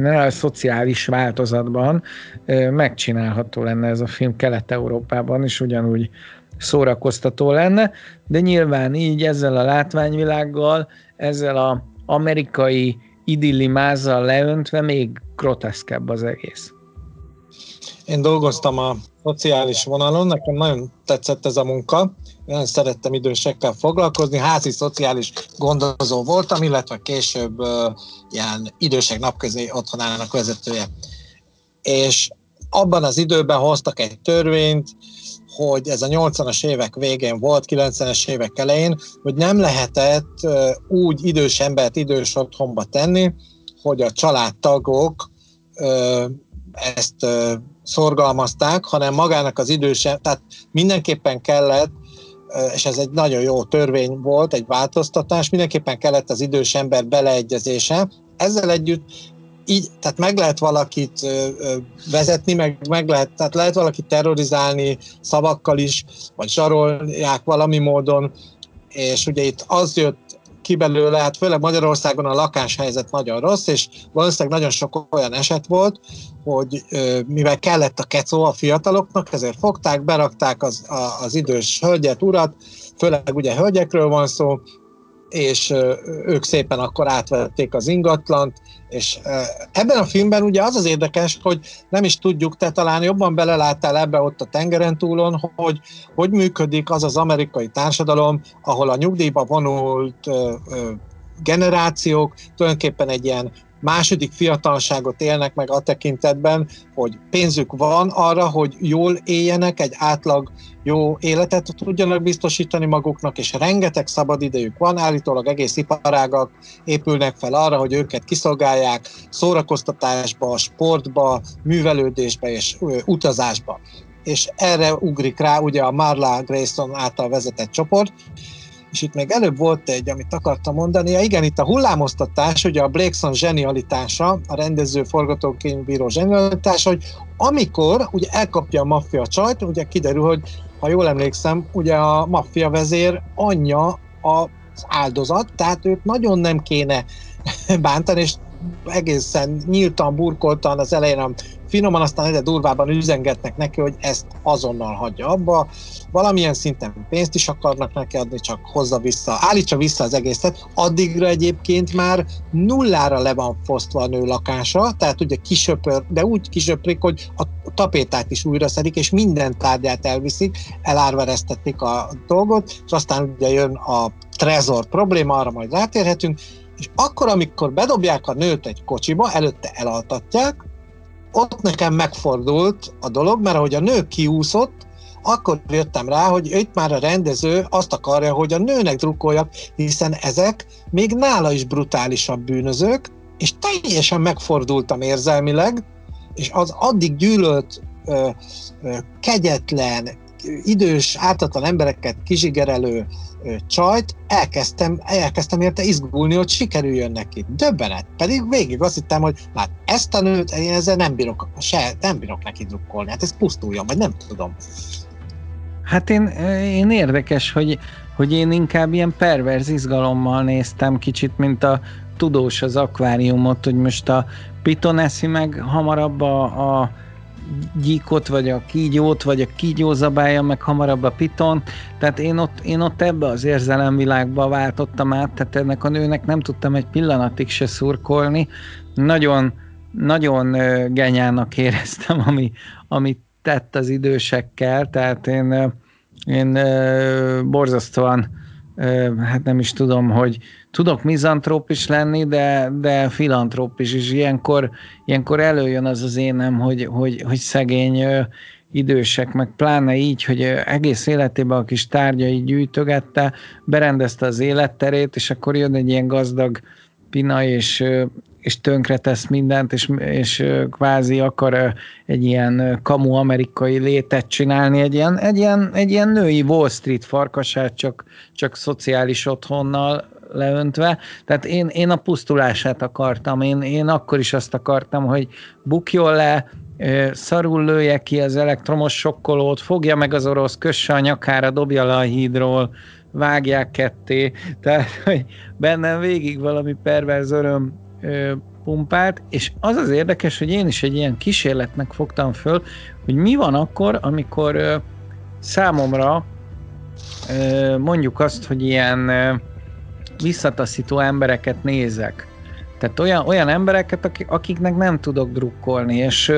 ne, szociális változatban megcsinálható lenne ez a film Kelet-Európában is, ugyanúgy szórakoztató lenne, de nyilván így ezzel a látványvilággal, ezzel a amerikai idillimázzal leöntve még groteszkebb az egész. Én dolgoztam a szociális vonalon, nekem nagyon tetszett ez a munka, nagyon szerettem idősekkel foglalkozni, házi szociális gondozó voltam, illetve később uh, ilyen idősek napközi otthonának vezetője. És abban az időben hoztak egy törvényt, hogy ez a 80-as évek végén volt, 90-es évek elején, hogy nem lehetett uh, úgy idős embert idős otthonba tenni, hogy a családtagok uh, ezt szorgalmazták, hanem magának az idősen, tehát mindenképpen kellett és ez egy nagyon jó törvény volt, egy változtatás, mindenképpen kellett az idős ember beleegyezése. Ezzel együtt így, tehát meg lehet valakit vezetni, meg, meg lehet, tehát lehet valakit terrorizálni szavakkal is, vagy zsarolják valami módon, és ugye itt az jött ki belőle, hát főleg Magyarországon a lakáshelyzet nagyon rossz, és valószínűleg nagyon sok olyan eset volt, hogy mivel kellett a kecó a fiataloknak, ezért fogták, berakták az, az idős hölgyet, urat, főleg ugye hölgyekről van szó, és ők szépen akkor átvették az ingatlant, és ebben a filmben ugye az az érdekes, hogy nem is tudjuk, te talán jobban beleláttál ebbe ott a tengeren túlon, hogy hogy működik az az amerikai társadalom, ahol a nyugdíjba vonult generációk tulajdonképpen egy ilyen második fiatalságot élnek meg a tekintetben, hogy pénzük van arra, hogy jól éljenek, egy átlag jó életet tudjanak biztosítani maguknak, és rengeteg szabad idejük van, állítólag egész iparágak épülnek fel arra, hogy őket kiszolgálják szórakoztatásba, sportba, művelődésbe és utazásba. És erre ugrik rá ugye a Marla Grayson által vezetett csoport, és itt még előbb volt egy, amit akartam mondani, ja, igen, itt a hullámoztatás, ugye a Blakeson zsenialitása, a rendező forgatókönyvbíró zsenialitása, hogy amikor ugye elkapja a maffia csajt, ugye kiderül, hogy ha jól emlékszem, ugye a maffia vezér anyja az áldozat, tehát őt nagyon nem kéne bántani, és egészen nyíltan, burkoltan az elején finoman, aztán egyre durvában üzengetnek neki, hogy ezt azonnal hagyja abba. Valamilyen szinten pénzt is akarnak neki adni, csak hozza vissza, állítsa vissza az egészet. Addigra egyébként már nullára le van fosztva a nő lakása, tehát ugye kisöpör, de úgy kisöprik, hogy a tapétát is újra szedik, és minden tárgyát elviszik, elárvereztetik a dolgot, és aztán ugye jön a trezor probléma, arra majd rátérhetünk, és akkor, amikor bedobják a nőt egy kocsiba, előtte elaltatják, ott nekem megfordult a dolog, mert ahogy a nő kiúszott, akkor jöttem rá, hogy itt már a rendező azt akarja, hogy a nőnek drukkoljak, hiszen ezek még nála is brutálisabb bűnözők, és teljesen megfordultam érzelmileg, és az addig gyűlölt, kegyetlen, idős, ártatlan embereket kizsigerelő csajt, elkezdtem, elkezdtem érte izgulni, hogy sikerüljön neki. Döbbenet. Pedig végig azt hittem, hogy hát ezt a nőt, én ezzel nem bírok, se, nem bírok neki drukkolni. Hát ez pusztuljon, vagy nem tudom. Hát én, én érdekes, hogy, hogy én inkább ilyen perverz izgalommal néztem kicsit, mint a tudós az akváriumot, hogy most a Piton eszi meg hamarabb a, a gyíkot, vagy a kígyót, vagy a kígyó zabálja meg hamarabb a piton. Tehát én ott, én ott ebbe az érzelemvilágba váltottam át, tehát ennek a nőnek nem tudtam egy pillanatig se szurkolni. Nagyon, nagyon genyának éreztem, ami, amit tett az idősekkel, tehát én, én borzasztóan hát nem is tudom, hogy tudok mizantróp lenni, de, de filantróp is, és ilyenkor, ilyenkor előjön az az énem, hogy, hogy, hogy szegény idősek, meg pláne így, hogy egész életében a kis tárgyai gyűjtögette, berendezte az életterét, és akkor jön egy ilyen gazdag pina, és, és tönkretesz mindent, és, és kvázi akar egy ilyen kamu amerikai létet csinálni, egy ilyen, egy ilyen, egy ilyen női Wall Street farkasát, csak, csak szociális otthonnal leöntve. Tehát én, én a pusztulását akartam, én, én akkor is azt akartam, hogy bukjon le, szarul lője ki az elektromos sokkolót, fogja meg az orosz, kösse a nyakára, dobja le a hídról, vágják ketté, tehát hogy bennem végig valami perverz öröm ö, pumpált, és az az érdekes, hogy én is egy ilyen kísérletnek fogtam föl, hogy mi van akkor, amikor ö, számomra ö, mondjuk azt, hogy ilyen visszataszító embereket nézek. Tehát olyan, olyan embereket, akiknek nem tudok drukkolni, és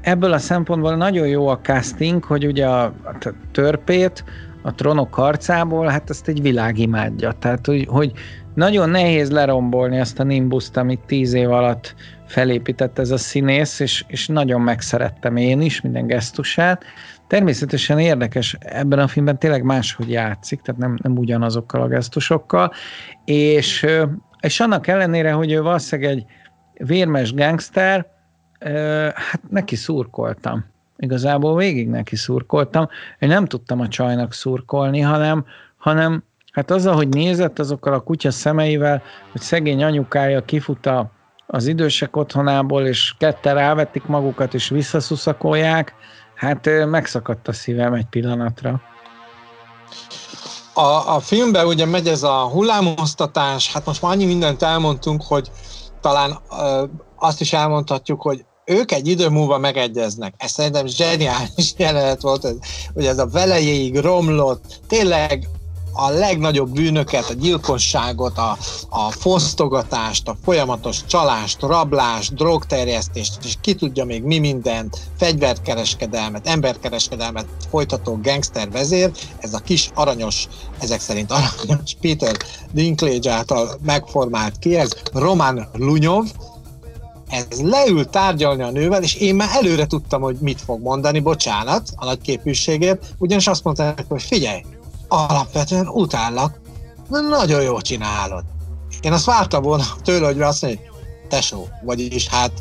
ebből a szempontból nagyon jó a casting, hogy ugye a, a törpét, a trónok harcából, hát ezt egy világ imádja. Tehát, hogy, hogy nagyon nehéz lerombolni azt a nimbuszt, amit tíz év alatt felépített ez a színész, és, és nagyon megszerettem én is minden gesztusát. Természetesen érdekes, ebben a filmben tényleg máshogy játszik, tehát nem, nem ugyanazokkal a gesztusokkal, és, és annak ellenére, hogy ő valószínűleg egy vérmes gangster, hát neki szurkoltam. Igazából végig neki szurkoltam. Én nem tudtam a csajnak szurkolni, hanem, hanem hát az, ahogy nézett azokkal a kutya szemeivel, hogy szegény anyukája kifut a, az idősek otthonából, és ketten rávették magukat, és visszaszuszakolják, hát megszakadt a szívem egy pillanatra. A, a filmben ugye megy ez a hullámoztatás, hát most már annyi mindent elmondtunk, hogy talán ö, azt is elmondhatjuk, hogy ők egy idő múlva megegyeznek. Ez szerintem zseniális jelenet volt, hogy ez a velejéig romlott, tényleg a legnagyobb bűnöket, a gyilkosságot, a, a fosztogatást, a folyamatos csalást, rablást, drogterjesztést, és ki tudja még mi mindent, fegyverkereskedelmet, emberkereskedelmet folytató gangster vezér, ez a kis aranyos, ezek szerint aranyos Peter Dinklage által megformált ki, ez Roman Lunyov, ez leül tárgyalni a nővel, és én már előre tudtam, hogy mit fog mondani, bocsánat a nagy képűségért, ugyanis azt mondta, hogy figyelj, alapvetően utállak, nagyon jól csinálod. Én azt vártam volna tőle, hogy azt mondja, tesó, vagyis hát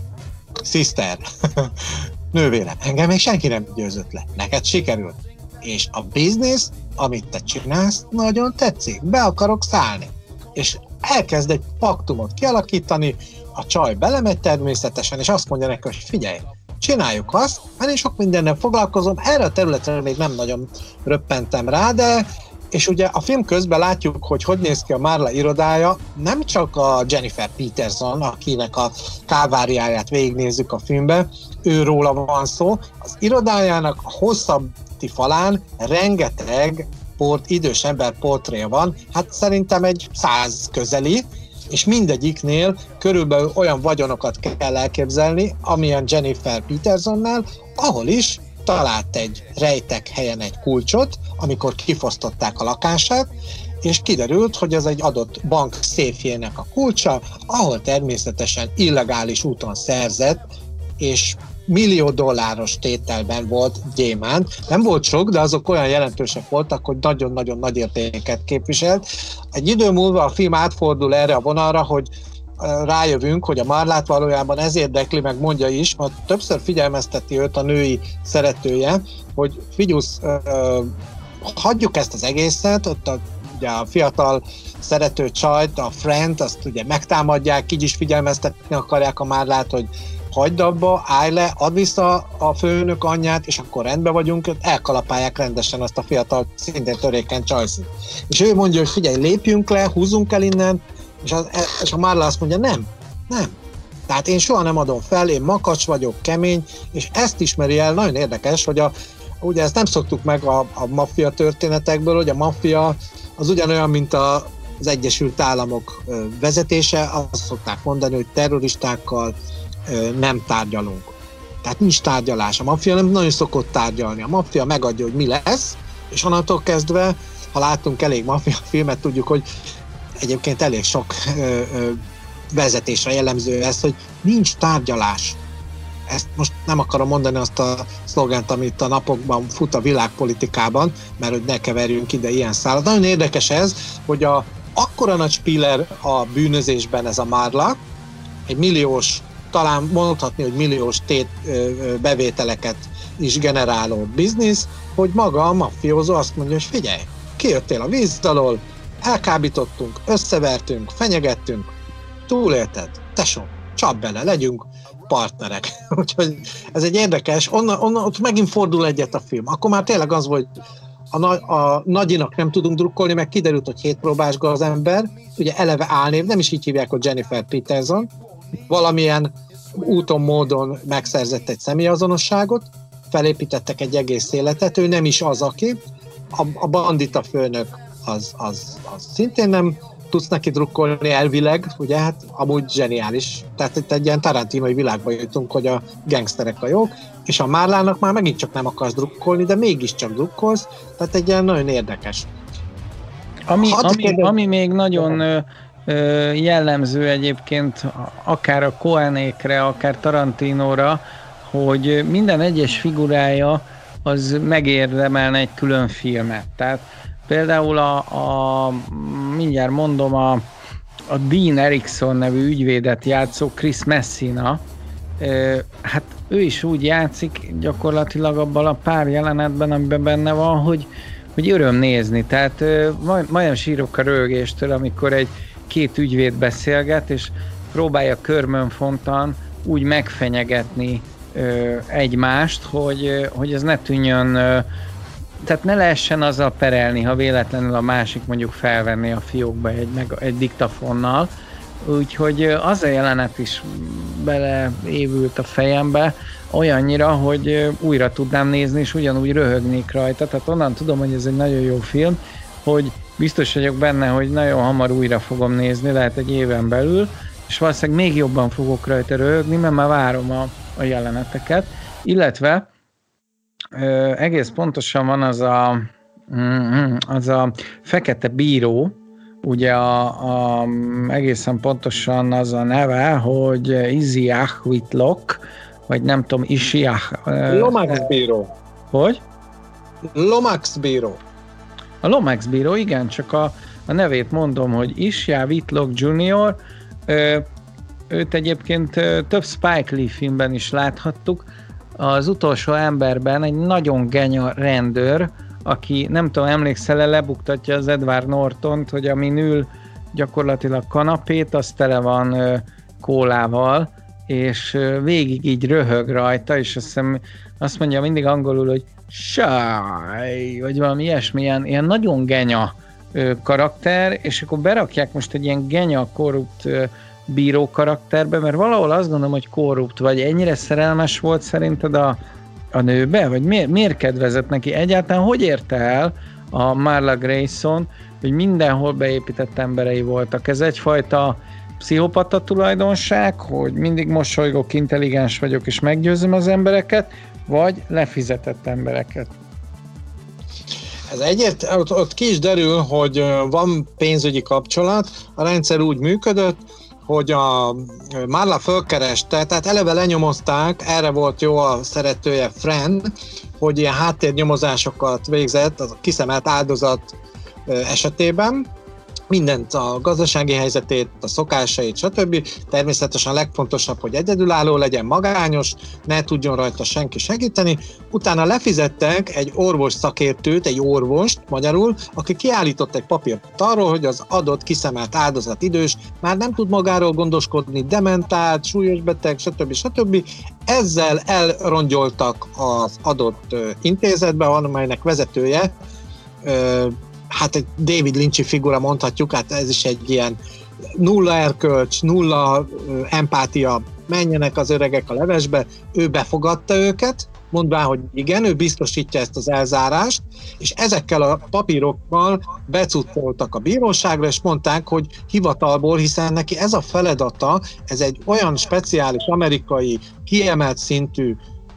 sister, nővérem, engem még senki nem győzött le, neked sikerült. És a biznisz, amit te csinálsz, nagyon tetszik, be akarok szállni. És elkezd egy paktumot kialakítani, a csaj belemegy természetesen, és azt mondja neki, hogy figyelj, csináljuk azt, mert én sok mindennel foglalkozom, erre a területre még nem nagyon röppentem rá, de és ugye a film közben látjuk, hogy hogy néz ki a Marla irodája, nem csak a Jennifer Peterson, akinek a káváriáját végignézzük a filmbe, ő róla van szó, az irodájának a hosszabbi falán rengeteg port, idős ember portréja van, hát szerintem egy száz közeli, és mindegyiknél körülbelül olyan vagyonokat kell elképzelni, amilyen Jennifer Petersonnál, ahol is talált egy rejtek helyen egy kulcsot, amikor kifosztották a lakását, és kiderült, hogy ez egy adott bank széfjének a kulcsa, ahol természetesen illegális úton szerzett, és millió dolláros tételben volt gyémánt. Nem volt sok, de azok olyan jelentősek voltak, hogy nagyon-nagyon nagy értéket képviselt. Egy idő múlva a film átfordul erre a vonalra, hogy rájövünk, hogy a Marlát valójában ez érdekli, meg mondja is, mert többször figyelmezteti őt a női szeretője, hogy figyusz, hagyjuk ezt az egészet, ott a, ugye a fiatal szerető csajt, a friend, azt ugye megtámadják, így is figyelmeztetni akarják a Márlát, hogy hagyd abba, állj le, add vissza a főnök anyját, és akkor rendben vagyunk, elkalapálják rendesen azt a fiatal, szintén törékeny csajszit. És ő mondja, hogy figyelj, lépjünk le, húzzunk el innen, és, az, és a Marla azt mondja, nem, nem. Tehát én soha nem adom fel, én makacs vagyok, kemény, és ezt ismeri el, nagyon érdekes, hogy a, ugye ezt nem szoktuk meg a, a maffia történetekből, hogy a maffia az ugyanolyan, mint a, az Egyesült Államok vezetése, azt szokták mondani, hogy terroristákkal nem tárgyalunk. Tehát nincs tárgyalás. A maffia nem nagyon szokott tárgyalni. A maffia megadja, hogy mi lesz, és onnantól kezdve, ha látunk elég maffia filmet, tudjuk, hogy egyébként elég sok ö, ö, vezetésre jellemző ez, hogy nincs tárgyalás. Ezt most nem akarom mondani azt a szlogent, amit a napokban fut a világpolitikában, mert hogy ne keverjünk ide ilyen szállat. Nagyon érdekes ez, hogy a akkora nagy spiller a bűnözésben ez a Marla, egy milliós, talán mondhatni, hogy milliós tét bevételeket is generáló biznisz, hogy maga a mafiózó azt mondja, hogy figyelj, kijöttél a víz alól, elkábítottunk, összevertünk, fenyegettünk, túlélted, tesó, csap bele, legyünk partnerek. Úgyhogy ez egy érdekes, onnan, onnan ott megint fordul egyet a film. Akkor már tényleg az volt, a, a nagyinak nem tudunk drukkolni, meg kiderült, hogy hétpróbás az ember, ugye eleve álnév, nem is így hívják, hogy Jennifer Peterson, valamilyen úton, módon megszerzett egy személyazonosságot, felépítettek egy egész életet, ő nem is az, aki, a, a bandita főnök az, az, az szintén nem tudsz neki drukkolni elvileg, ugye, hát amúgy zseniális. Tehát itt egy ilyen tarantinoi világba jutunk, hogy a gangsterek a jók, és a Márlának már megint csak nem akarsz drukkolni, de mégiscsak drukkolsz, tehát egy ilyen nagyon érdekes. Ami, ami, ami még nagyon jellemző egyébként akár a Koenékre, akár Tarantinóra, hogy minden egyes figurája az megérdemelne egy külön filmet. Tehát Például a, a mindjárt mondom, a, a Dean Erickson nevű ügyvédet játszó Chris Messina, hát ő is úgy játszik gyakorlatilag abban a pár jelenetben, amiben benne van, hogy, hogy öröm nézni. Tehát majd, majdnem sírok a rögéstől, amikor egy két ügyvéd beszélget, és próbálja körmönfontan úgy megfenyegetni ö, egymást, hogy, hogy ez ne tűnjön, ö, tehát ne lehessen azzal perelni, ha véletlenül a másik mondjuk felvenni a fiókba egy, meg, egy diktafonnal, úgyhogy az a jelenet is beleévült a fejembe, olyannyira, hogy újra tudnám nézni, és ugyanúgy röhögnék rajta, tehát onnan tudom, hogy ez egy nagyon jó film, hogy biztos vagyok benne, hogy nagyon hamar újra fogom nézni, lehet egy éven belül, és valószínűleg még jobban fogok rajta röhögni, mert már várom a, a jeleneteket, illetve ö, egész pontosan van az a, mm, az a fekete bíró, ugye a, a, egészen pontosan az a neve, hogy Iziach Whitlock, vagy nem tudom, Isiach. Lomax bíró. Hogy? Lomax bíró. A Lomax bíró, igen, csak a, a nevét mondom, hogy Isja Whitlock Jr., ö, őt egyébként több Spike Lee filmben is láthattuk. Az utolsó emberben egy nagyon genya rendőr, aki nem tudom, emlékszel-e, lebuktatja az Edward Nortont, hogy amin ül gyakorlatilag kanapét, az tele van ö, kólával, és végig így röhög rajta, és azt, hiszem, azt mondja mindig angolul, hogy shy, vagy valami ilyesmi, ilyen, nagyon genya karakter, és akkor berakják most egy ilyen genya korrupt bíró karakterbe, mert valahol azt gondolom, hogy korrupt, vagy ennyire szerelmes volt szerinted a, a nőbe, vagy miért, miért kedvezett neki? Egyáltalán hogy érte el a Marla Grayson, hogy mindenhol beépített emberei voltak? Ez egyfajta pszichopata tulajdonság, hogy mindig mosolygok, intelligens vagyok és meggyőzöm az embereket, vagy lefizetett embereket? Ez egyért, ott, ott ki is derül, hogy van pénzügyi kapcsolat, a rendszer úgy működött, hogy a Marla fölkereste, tehát eleve lenyomozták, erre volt jó a szeretője Fren, hogy ilyen háttérnyomozásokat végzett a kiszemelt áldozat esetében, mindent, a gazdasági helyzetét, a szokásait, stb. Természetesen a legfontosabb, hogy egyedülálló legyen, magányos, ne tudjon rajta senki segíteni. Utána lefizettek egy orvos szakértőt, egy orvost magyarul, aki kiállított egy papírt arról, hogy az adott kiszemelt áldozat idős, már nem tud magáról gondoskodni, dementált, súlyos beteg, stb. stb. Ezzel elrongyoltak az adott intézetbe, amelynek vezetője hát egy David Lynch figura mondhatjuk, hát ez is egy ilyen nulla erkölcs, nulla empátia, menjenek az öregek a levesbe, ő befogadta őket, mondván, hogy igen, ő biztosítja ezt az elzárást, és ezekkel a papírokkal becucoltak a bíróságra, és mondták, hogy hivatalból, hiszen neki ez a feladata, ez egy olyan speciális amerikai kiemelt szintű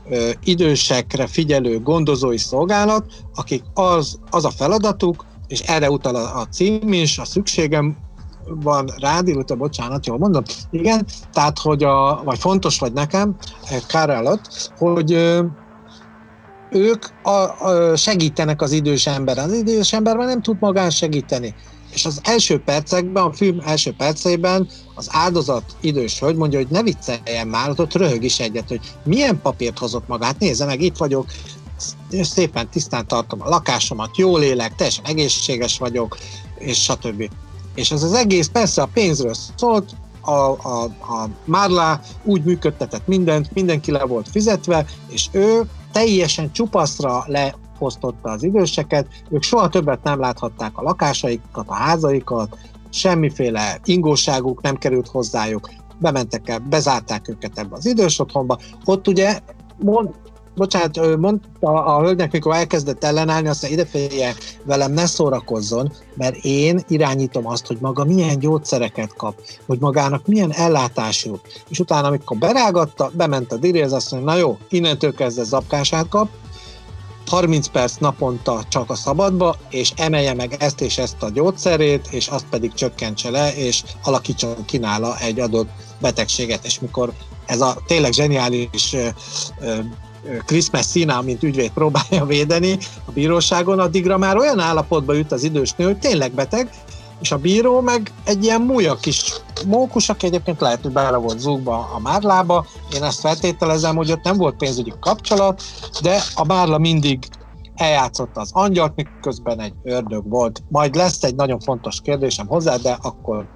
ö, idősekre figyelő gondozói szolgálat, akik az, az a feladatuk, és erre utal a, a cím is, a szükségem van rád, illetve bocsánat, jól mondom, igen, tehát, hogy a, vagy fontos vagy nekem, eh, kár hogy ők a, a segítenek az idős ember. Az idős ember már nem tud magán segíteni. És az első percekben, a film első perceiben az áldozat idős hölgy mondja, hogy ne vicceljen már, ott röhög is egyet, hogy milyen papírt hozott magát, nézze meg, itt vagyok, szépen tisztán tartom a lakásomat, jól élek, teljesen egészséges vagyok, és stb. És ez az egész persze a pénzről szólt, a, a, a Marla úgy működtetett mindent, mindenki le volt fizetve, és ő teljesen csupaszra lefosztotta az időseket, ők soha többet nem láthatták a lakásaikat, a házaikat, semmiféle ingóságuk nem került hozzájuk, bementek el, bezárták őket ebbe az idős otthonba. Ott ugye mond, bocsánat, mondta a hölgynek, mikor elkezdett ellenállni, azt mondja, idefélje velem ne szórakozzon, mert én irányítom azt, hogy maga milyen gyógyszereket kap, hogy magának milyen ellátás. És utána, amikor berágatta, bement a diréz, azt mondja, na jó, innentől kezdve zapkását kap, 30 perc naponta csak a szabadba, és emelje meg ezt és ezt a gyógyszerét, és azt pedig csökkentse le, és alakítson ki nála egy adott betegséget, és mikor ez a tényleg zseniális Chris Messina, mint ügyvéd próbálja védeni a bíróságon, addigra már olyan állapotba jut az idős nő, hogy tényleg beteg, és a bíró meg egy ilyen múlja kis mókus, aki egyébként lehet, hogy bele volt zúgva a márlába. Én ezt feltételezem, hogy ott nem volt pénzügyi kapcsolat, de a márla mindig eljátszotta az angyalt, miközben egy ördög volt. Majd lesz egy nagyon fontos kérdésem hozzá, de akkor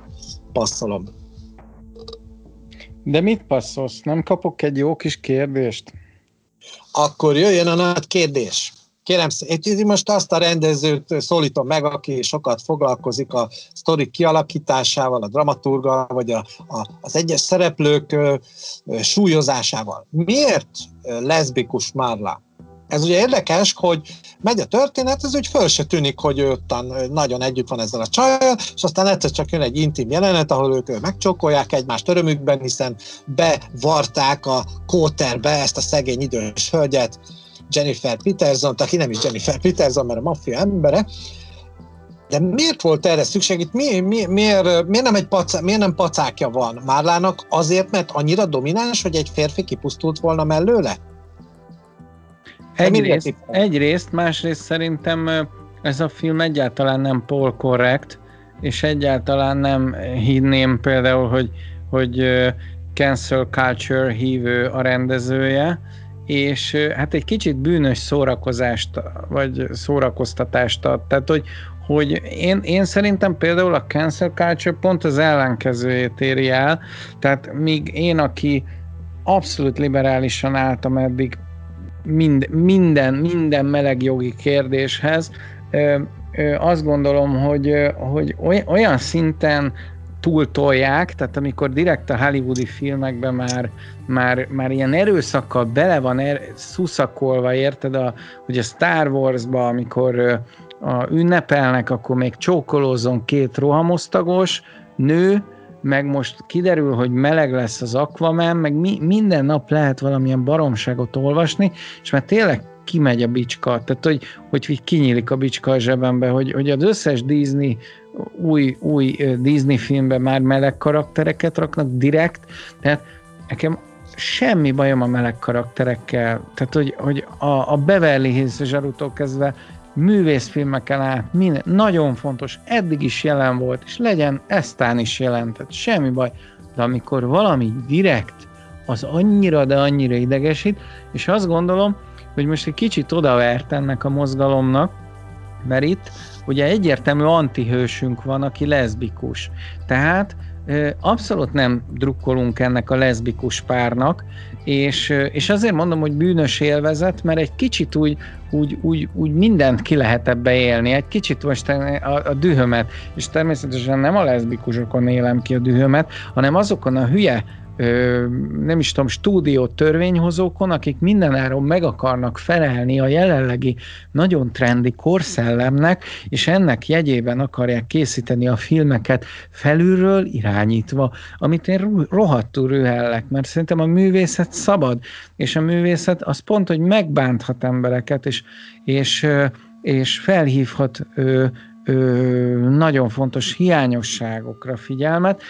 passzolom. De mit passzolsz? Nem kapok egy jó kis kérdést? Akkor jöjjön a nagy kérdés. Kérem, itt most azt a rendezőt szólítom meg, aki sokat foglalkozik a sztori kialakításával, a dramaturga, vagy a, a, az egyes szereplők ö, ö, súlyozásával. Miért leszbikus Marla? Ez ugye érdekes, hogy megy a történet, ez úgy föl se tűnik, hogy ő ottan nagyon együtt van ezzel a csajjal, és aztán egyszer csak jön egy intim jelenet, ahol ők megcsókolják egymást örömükben, hiszen bevarták a kóterbe ezt a szegény idős hölgyet, Jennifer Peterson, aki nem is Jennifer Peterson, mert a maffia embere, de miért volt erre szükség? Itt mi, mi, miért, miért, nem egy pacá, miért nem pacákja van Márlának? Azért, mert annyira domináns, hogy egy férfi kipusztult volna mellőle? Egyrészt, egyrészt, másrészt szerintem ez a film egyáltalán nem Paul korrekt, és egyáltalán nem hinném például, hogy, hogy cancel culture hívő a rendezője, és hát egy kicsit bűnös szórakozást, vagy szórakoztatást ad. Tehát, hogy, hogy én, én szerintem például a cancel culture pont az ellenkezőjét éri el, tehát míg én, aki abszolút liberálisan álltam eddig mind, minden, minden meleg jogi kérdéshez, ö, ö, azt gondolom, hogy, hogy olyan szinten túltolják, tehát amikor direkt a hollywoodi filmekben már, már, már ilyen erőszakkal bele van er, szuszakolva, érted, a, hogy a Star Wars-ba, amikor a, ünnepelnek, akkor még csókolózon két rohamosztagos nő, meg most kiderül, hogy meleg lesz az Aquaman, meg mi, minden nap lehet valamilyen baromságot olvasni, és már tényleg kimegy a bicska, tehát hogy, hogy kinyílik a bicska a zsebembe, hogy, hogy az összes Disney új, új Disney filmben már meleg karaktereket raknak direkt, tehát nekem semmi bajom a meleg karakterekkel, tehát hogy, hogy a, a Beverly Hills zsarútól kezdve művészfilmeken át, minden, nagyon fontos, eddig is jelen volt, és legyen eztán is jelen, tehát semmi baj, de amikor valami direkt, az annyira, de annyira idegesít, és azt gondolom, hogy most egy kicsit odavert ennek a mozgalomnak, mert itt ugye egyértelmű antihősünk van, aki leszbikus. Tehát abszolút nem drukkolunk ennek a leszbikus párnak, és, és azért mondom, hogy bűnös élvezet, mert egy kicsit úgy, úgy, úgy, úgy mindent ki lehet ebbe élni, egy kicsit most a, a dühömet, és természetesen nem a leszbikusokon élem ki a dühömet, hanem azokon a hülye nem is tudom, stúdió törvényhozókon, akik mindenáron meg akarnak felelni a jelenlegi nagyon trendi korszellemnek, és ennek jegyében akarják készíteni a filmeket felülről irányítva, amit én rohadtul rühellek, mert szerintem a művészet szabad, és a művészet az pont, hogy megbánthat embereket, és, és, és felhívhat ö, ö, nagyon fontos hiányosságokra figyelmet,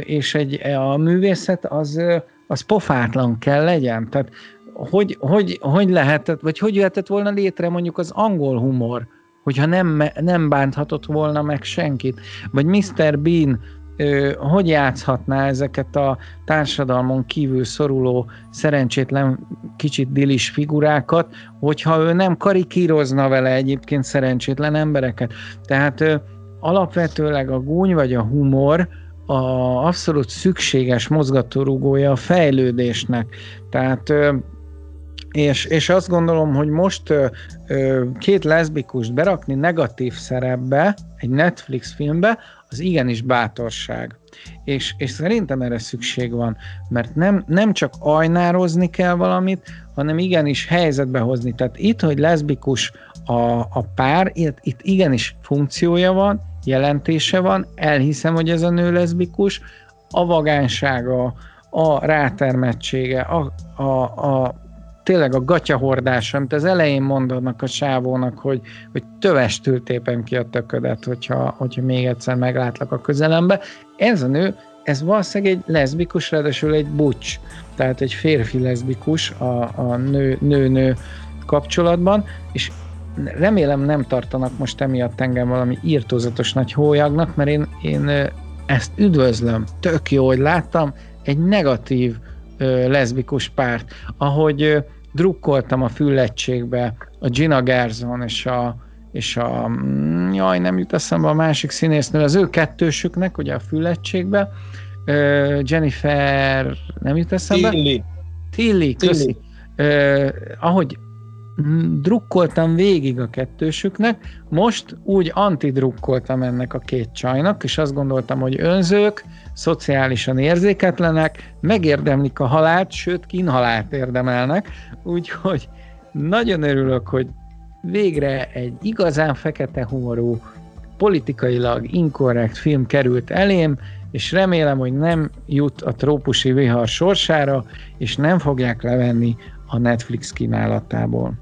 és egy, a művészet az, az pofátlan kell legyen. Tehát hogy, hogy, hogy lehetett, vagy hogy jöhetett volna létre mondjuk az angol humor, hogyha nem, nem bánthatott volna meg senkit. Vagy Mr. Bean hogy játszhatná ezeket a társadalmon kívül szoruló, szerencsétlen, kicsit dilis figurákat, hogyha ő nem karikírozna vele egyébként szerencsétlen embereket. Tehát alapvetőleg a gúny vagy a humor, a abszolút szükséges mozgatórugója a fejlődésnek. Tehát és, és azt gondolom, hogy most két leszbikust berakni negatív szerepbe, egy Netflix filmbe, az igenis bátorság. És, és szerintem erre szükség van, mert nem, nem csak ajnározni kell valamit, hanem igenis helyzetbe hozni. Tehát itt, hogy leszbikus a, a pár, itt, itt igenis funkciója van, jelentése van, elhiszem, hogy ez a nő leszbikus, a vagánsága, a rátermettsége, a, a, a tényleg a gatyahordása, amit az elején mondanak a sávónak, hogy, hogy tövestül tépem ki a töködet, hogyha, hogyha még egyszer meglátlak a közelembe. Ez a nő, ez valószínűleg egy leszbikus, ráadásul egy bucs, tehát egy férfi leszbikus a, a nő-nő kapcsolatban, és remélem nem tartanak most emiatt engem valami írtózatos nagy hólyagnak, mert én, én ezt üdvözlöm, tök jó, hogy láttam egy negatív ö, leszbikus párt, ahogy ö, drukkoltam a füllettségbe a Gina Gerson és a, és a mm, jaj, nem jut eszembe a másik színésznő, az ő kettősüknek, ugye a füllettségbe, Jennifer, nem jut eszembe? Tilly. Tilly, köszi. Tilly. ahogy drukkoltam végig a kettősüknek, most úgy antidrukkoltam ennek a két csajnak, és azt gondoltam, hogy önzők, szociálisan érzéketlenek, megérdemlik a halált, sőt kínhalált érdemelnek, úgyhogy nagyon örülök, hogy végre egy igazán fekete humorú, politikailag inkorrekt film került elém, és remélem, hogy nem jut a trópusi vihar sorsára, és nem fogják levenni a Netflix kínálatából.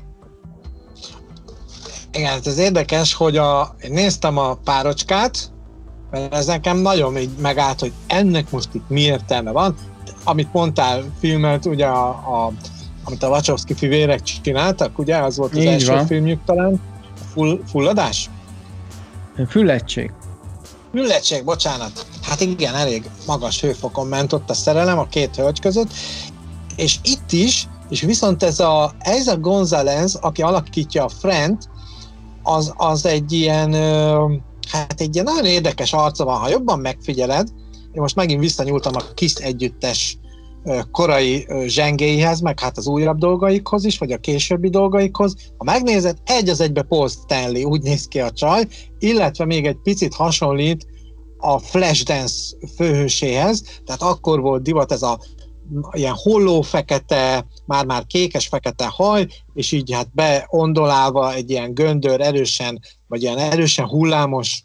Igen, hát ez érdekes, hogy a, én néztem a párocskát, mert ez nekem nagyon így megállt, hogy ennek most itt mi értelme van. Amit mondtál, filmet, ugye a, a amit a Wachowski fivérek csináltak, ugye? Az volt az így első van. filmjük talán. Full, fulladás? Füllettség. Füllettség, bocsánat. Hát igen, elég magas hőfokon ment ott a szerelem a két hölgy között, és itt is, és viszont ez a Eiza González, aki alakítja a Frent, az, az egy ilyen, hát egy ilyen nagyon érdekes arca van, ha jobban megfigyeled, én most megint visszanyúltam a KISZ együttes korai zsengéihez, meg hát az újabb dolgaikhoz is, vagy a későbbi dolgaikhoz. Ha megnézed, egy az egybe Paul Stanley, úgy néz ki a csaj, illetve még egy picit hasonlít a Flashdance főhőséhez, tehát akkor volt divat ez a ilyen holló fekete, már-már kékes-fekete haj, és így hát beondolálva egy ilyen göndör erősen, vagy ilyen erősen hullámos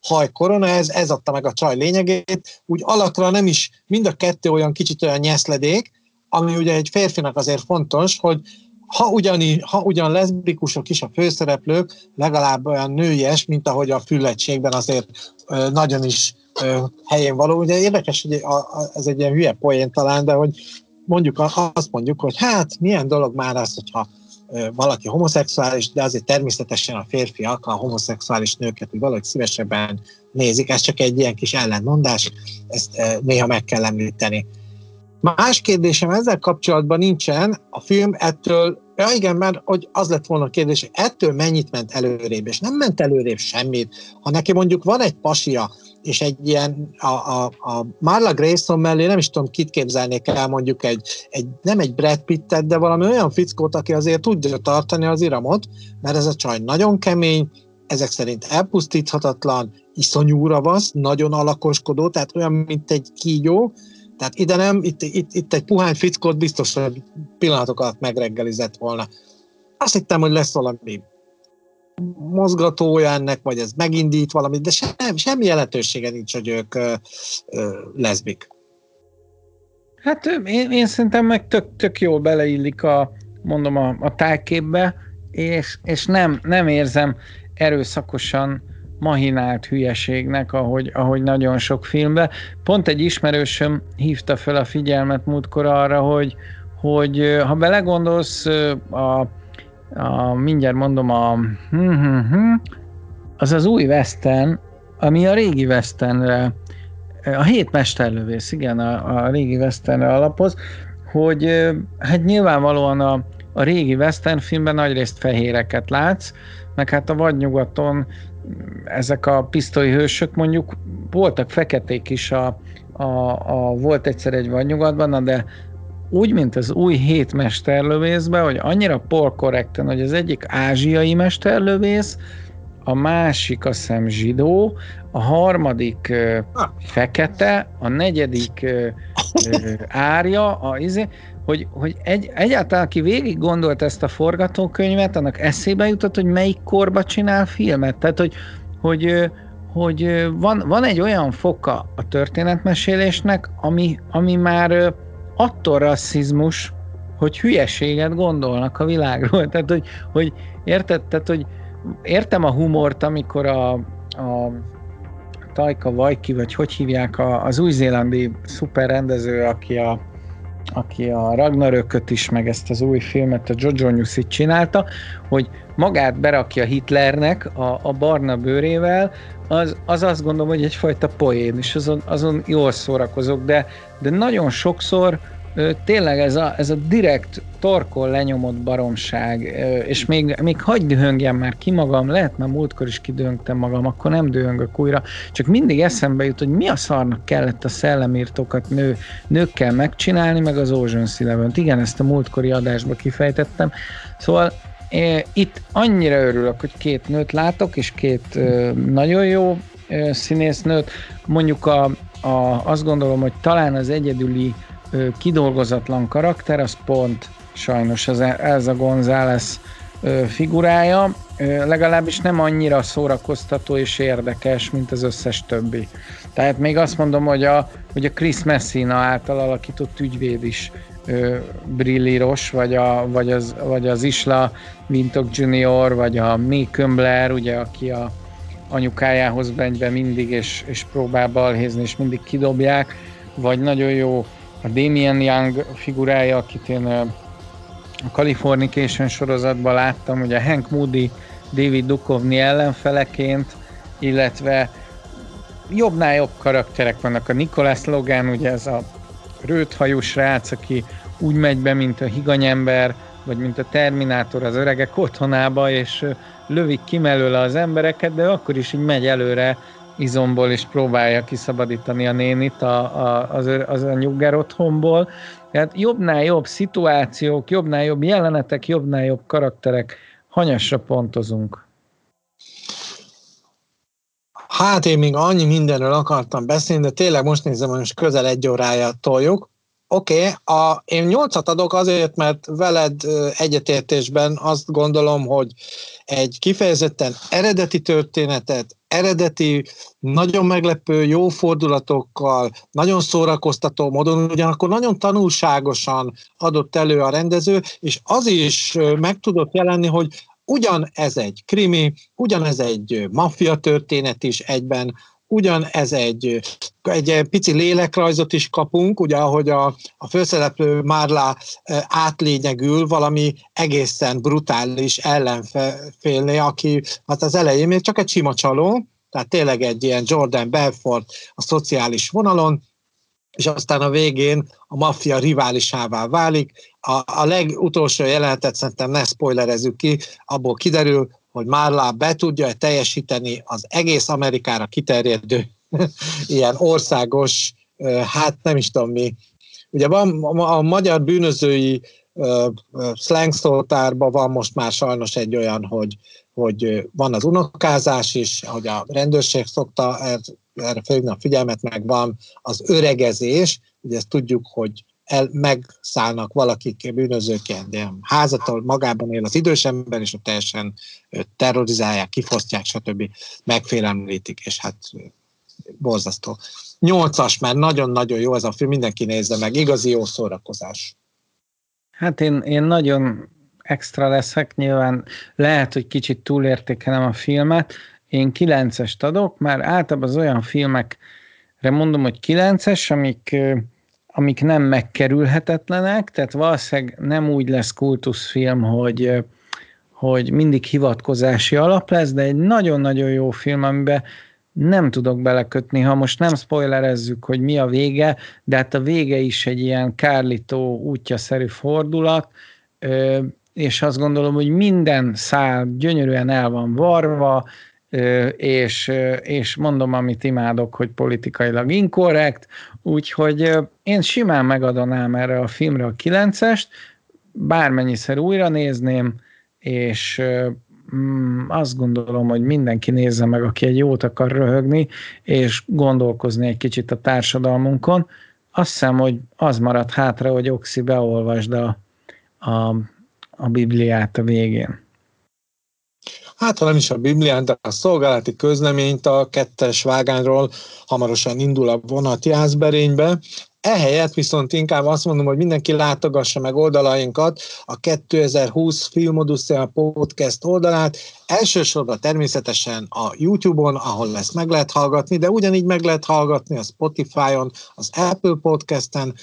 haj korona, ez, ez adta meg a csaj lényegét. Úgy alakra nem is, mind a kettő olyan kicsit olyan nyeszledék, ami ugye egy férfinak azért fontos, hogy ha, ugyani, ha ugyan leszbikusok is a főszereplők, legalább olyan nőies, mint ahogy a füllettségben azért nagyon is helyén való. Ugye érdekes, hogy ez egy ilyen hülye poén talán, de hogy mondjuk azt mondjuk, hogy hát milyen dolog már az, hogyha valaki homoszexuális, de azért természetesen a férfiak a homoszexuális nőket hogy valahogy szívesebben nézik. Ez csak egy ilyen kis ellentmondás, ezt néha meg kell említeni. Más kérdésem ezzel kapcsolatban nincsen, a film ettől, ja igen, mert hogy az lett volna a kérdés, ettől mennyit ment előrébb, és nem ment előrébb semmit. Ha neki mondjuk van egy pasia, és egy ilyen, a, a, a Marla Grayson mellé nem is tudom, kit képzelnék el mondjuk egy, egy nem egy Brad Pittet, de valami olyan fickót, aki azért tudja tartani az iramot, mert ez a csaj nagyon kemény, ezek szerint elpusztíthatatlan, iszonyú ravasz, nagyon alakoskodó, tehát olyan, mint egy kígyó, tehát ide nem, itt, itt, itt egy puhány fickót biztos, hogy pillanatok alatt megreggelizett volna. Azt hittem, hogy lesz valami mozgatója ennek, vagy ez megindít valamit, de sem, semmi jelentősége nincs, hogy ők ö, ö, leszbik. Hát én, én szerintem meg tök, tök jól beleillik a, mondom, a, a tájképbe, és, és nem, nem érzem erőszakosan mahinált hülyeségnek, ahogy, ahogy nagyon sok filmben. Pont egy ismerősöm hívta fel a figyelmet múltkor arra, hogy, hogy ha belegondolsz, a, a, mindjárt mondom, a, hm, hm, hm, az az új Western, ami a régi Westernre, a hét mesterlövész, igen, a, a régi Westernre alapoz, hogy hát nyilvánvalóan a, a régi Western filmben nagyrészt fehéreket látsz, meg hát a vadnyugaton ezek a pisztolyhősök mondjuk voltak feketék is, a, a, a, volt egyszer egy vadnyugatban, de úgy, mint az új hét mesterlövészben, hogy annyira polkorrekten, hogy az egyik ázsiai mesterlövész, a másik a szem zsidó, a harmadik uh, fekete, a negyedik uh, árja, a, izé, hogy, hogy egy, egyáltalán aki végig gondolt ezt a forgatókönyvet, annak eszébe jutott, hogy melyik korba csinál filmet. Tehát, hogy, hogy, hogy van, van egy olyan foka a történetmesélésnek, ami, ami már attól rasszizmus, hogy hülyeséget gondolnak a világról. Tehát, hogy, hogy érted? Tehát, hogy értem a humort, amikor a, a Tajka Vajki, vagy hogy hívják, a, az új-zélandi szuperrendező, aki a aki a Ragnarököt is, meg ezt az új filmet, a Jojo Newsit csinálta, hogy magát berakja Hitlernek a, a barna bőrével, az, az azt gondolom, hogy egyfajta poén, és azon, azon jól szórakozok, de, de nagyon sokszor tényleg ez a, ez a direkt torkol lenyomott baromság, és még, még hagyd dühöngjem már ki magam, lehet már múltkor is kidöngtem magam, akkor nem dühöngök újra, csak mindig eszembe jut, hogy mi a szarnak kellett a szellemírtókat nő, nőkkel megcsinálni, meg az Ocean's eleven Igen, ezt a múltkori adásba kifejtettem. Szóval itt annyira örülök, hogy két nőt látok, és két nagyon jó színésznőt. Mondjuk a, a, azt gondolom, hogy talán az egyedüli kidolgozatlan karakter, az pont sajnos az Elza González figurája, legalábbis nem annyira szórakoztató és érdekes, mint az összes többi. Tehát még azt mondom, hogy a, hogy a Chris Messina által alakított ügyvéd is brillíros, vagy, a, vagy, az, vagy az Isla Vintok Junior, vagy a May Kömbler, ugye, aki a anyukájához megy be mindig, és, és próbál balhézni, és mindig kidobják, vagy nagyon jó a Damien Young figurája, akit én a Californication sorozatban láttam, ugye Hank Moody, David Duchovny ellenfeleként, illetve jobbnál jobb karakterek vannak. A Nicholas Logan, ugye ez a rőthajú srác, aki úgy megy be, mint a higanyember, vagy mint a Terminátor az öregek otthonába, és lövik ki mellőle az embereket, de akkor is így megy előre izomból, és próbálja kiszabadítani a nénit a, a, az, az a nyugger otthonból. Tehát jobbnál jobb szituációk, jobbnál jobb jelenetek, jobbnál jobb karakterek, hanyasra pontozunk. Hát én még annyi mindenről akartam beszélni, de tényleg most nézem, hogy most közel egy órája toljuk. Oké, okay, én nyolcat adok azért, mert veled egyetértésben azt gondolom, hogy egy kifejezetten eredeti történetet, eredeti, nagyon meglepő, jó fordulatokkal, nagyon szórakoztató módon, ugyanakkor nagyon tanulságosan adott elő a rendező, és az is meg tudott jelenni, hogy ugyan ez egy krimi, ugyan ez egy maffia történet is egyben, ugyan ez egy, egy pici lélekrajzot is kapunk, ugye ahogy a, a főszereplő Márlá átlényegül valami egészen brutális ellenfélné, aki hát az elején még csak egy sima csaló, tehát tényleg egy ilyen Jordan Belfort a szociális vonalon, és aztán a végén a maffia riválisává válik. A, a legutolsó jelenetet szerintem ne spoilerezzük ki, abból kiderül, hogy Marla be tudja teljesíteni az egész Amerikára kiterjedő ilyen országos, hát nem is tudom mi. Ugye van a magyar bűnözői szlengszótárban van most már sajnos egy olyan, hogy, hogy van az unokázás is, hogy a rendőrség szokta erre felhívni a figyelmet, meg van az öregezés, ugye ezt tudjuk, hogy el, megszállnak valakik bűnözőként, de házatól magában él az idős ember, és ott teljesen terrorizálják, kifosztják, stb. megfélemlítik, és hát borzasztó. Nyolcas, mert nagyon-nagyon jó ez a film, mindenki nézze meg, igazi jó szórakozás. Hát én, én nagyon extra leszek, nyilván lehet, hogy kicsit túlértékelem a filmet, én kilencest adok, mert általában az olyan filmekre mondom, hogy kilences, amik amik nem megkerülhetetlenek, tehát valószínűleg nem úgy lesz kultuszfilm, hogy, hogy mindig hivatkozási alap lesz, de egy nagyon-nagyon jó film, amiben nem tudok belekötni, ha most nem spoilerezzük, hogy mi a vége, de hát a vége is egy ilyen kárlító útja-szerű fordulat, és azt gondolom, hogy minden szál gyönyörűen el van varva, és, és mondom, amit imádok, hogy politikailag inkorrekt, úgyhogy én simán megadonám erre a filmre a kilencest, bármennyiszer újra nézném, és mm, azt gondolom, hogy mindenki nézze meg, aki egy jót akar röhögni, és gondolkozni egy kicsit a társadalmunkon. Azt hiszem, hogy az maradt hátra, hogy Oxi beolvasd a, a, a Bibliát a végén hát ha nem is a Biblián, de a szolgálati közleményt a kettes vágányról hamarosan indul a vonat Jászberénybe. Ehelyett viszont inkább azt mondom, hogy mindenki látogassa meg oldalainkat, a 2020 Filmodusszea podcast oldalát, elsősorban természetesen a YouTube-on, ahol ezt meg lehet hallgatni, de ugyanígy meg lehet hallgatni a Spotify-on, az Apple Podcast-en,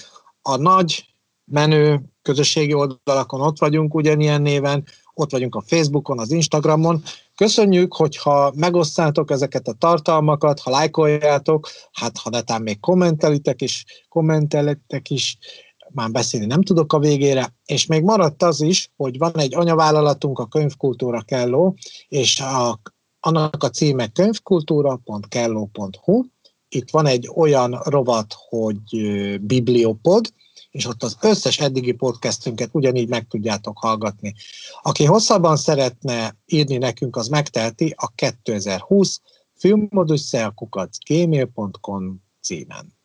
a nagy menő közösségi oldalakon ott vagyunk ugyanilyen néven, ott vagyunk a Facebookon, az Instagramon. Köszönjük, hogyha megosztátok ezeket a tartalmakat, ha lájkoljátok, hát ha netán még kommentelitek is, kommentelitek is, már beszélni nem tudok a végére, és még maradt az is, hogy van egy anyavállalatunk, a Könyvkultúra Kelló, és a, annak a címe könyvkultúra.kelló.hu. Itt van egy olyan rovat, hogy Bibliopod, és ott az összes eddigi podcastünket ugyanígy meg tudjátok hallgatni. Aki hosszabban szeretne írni nekünk, az megteheti a 2020 filmoduszelkukat gmail.com címen.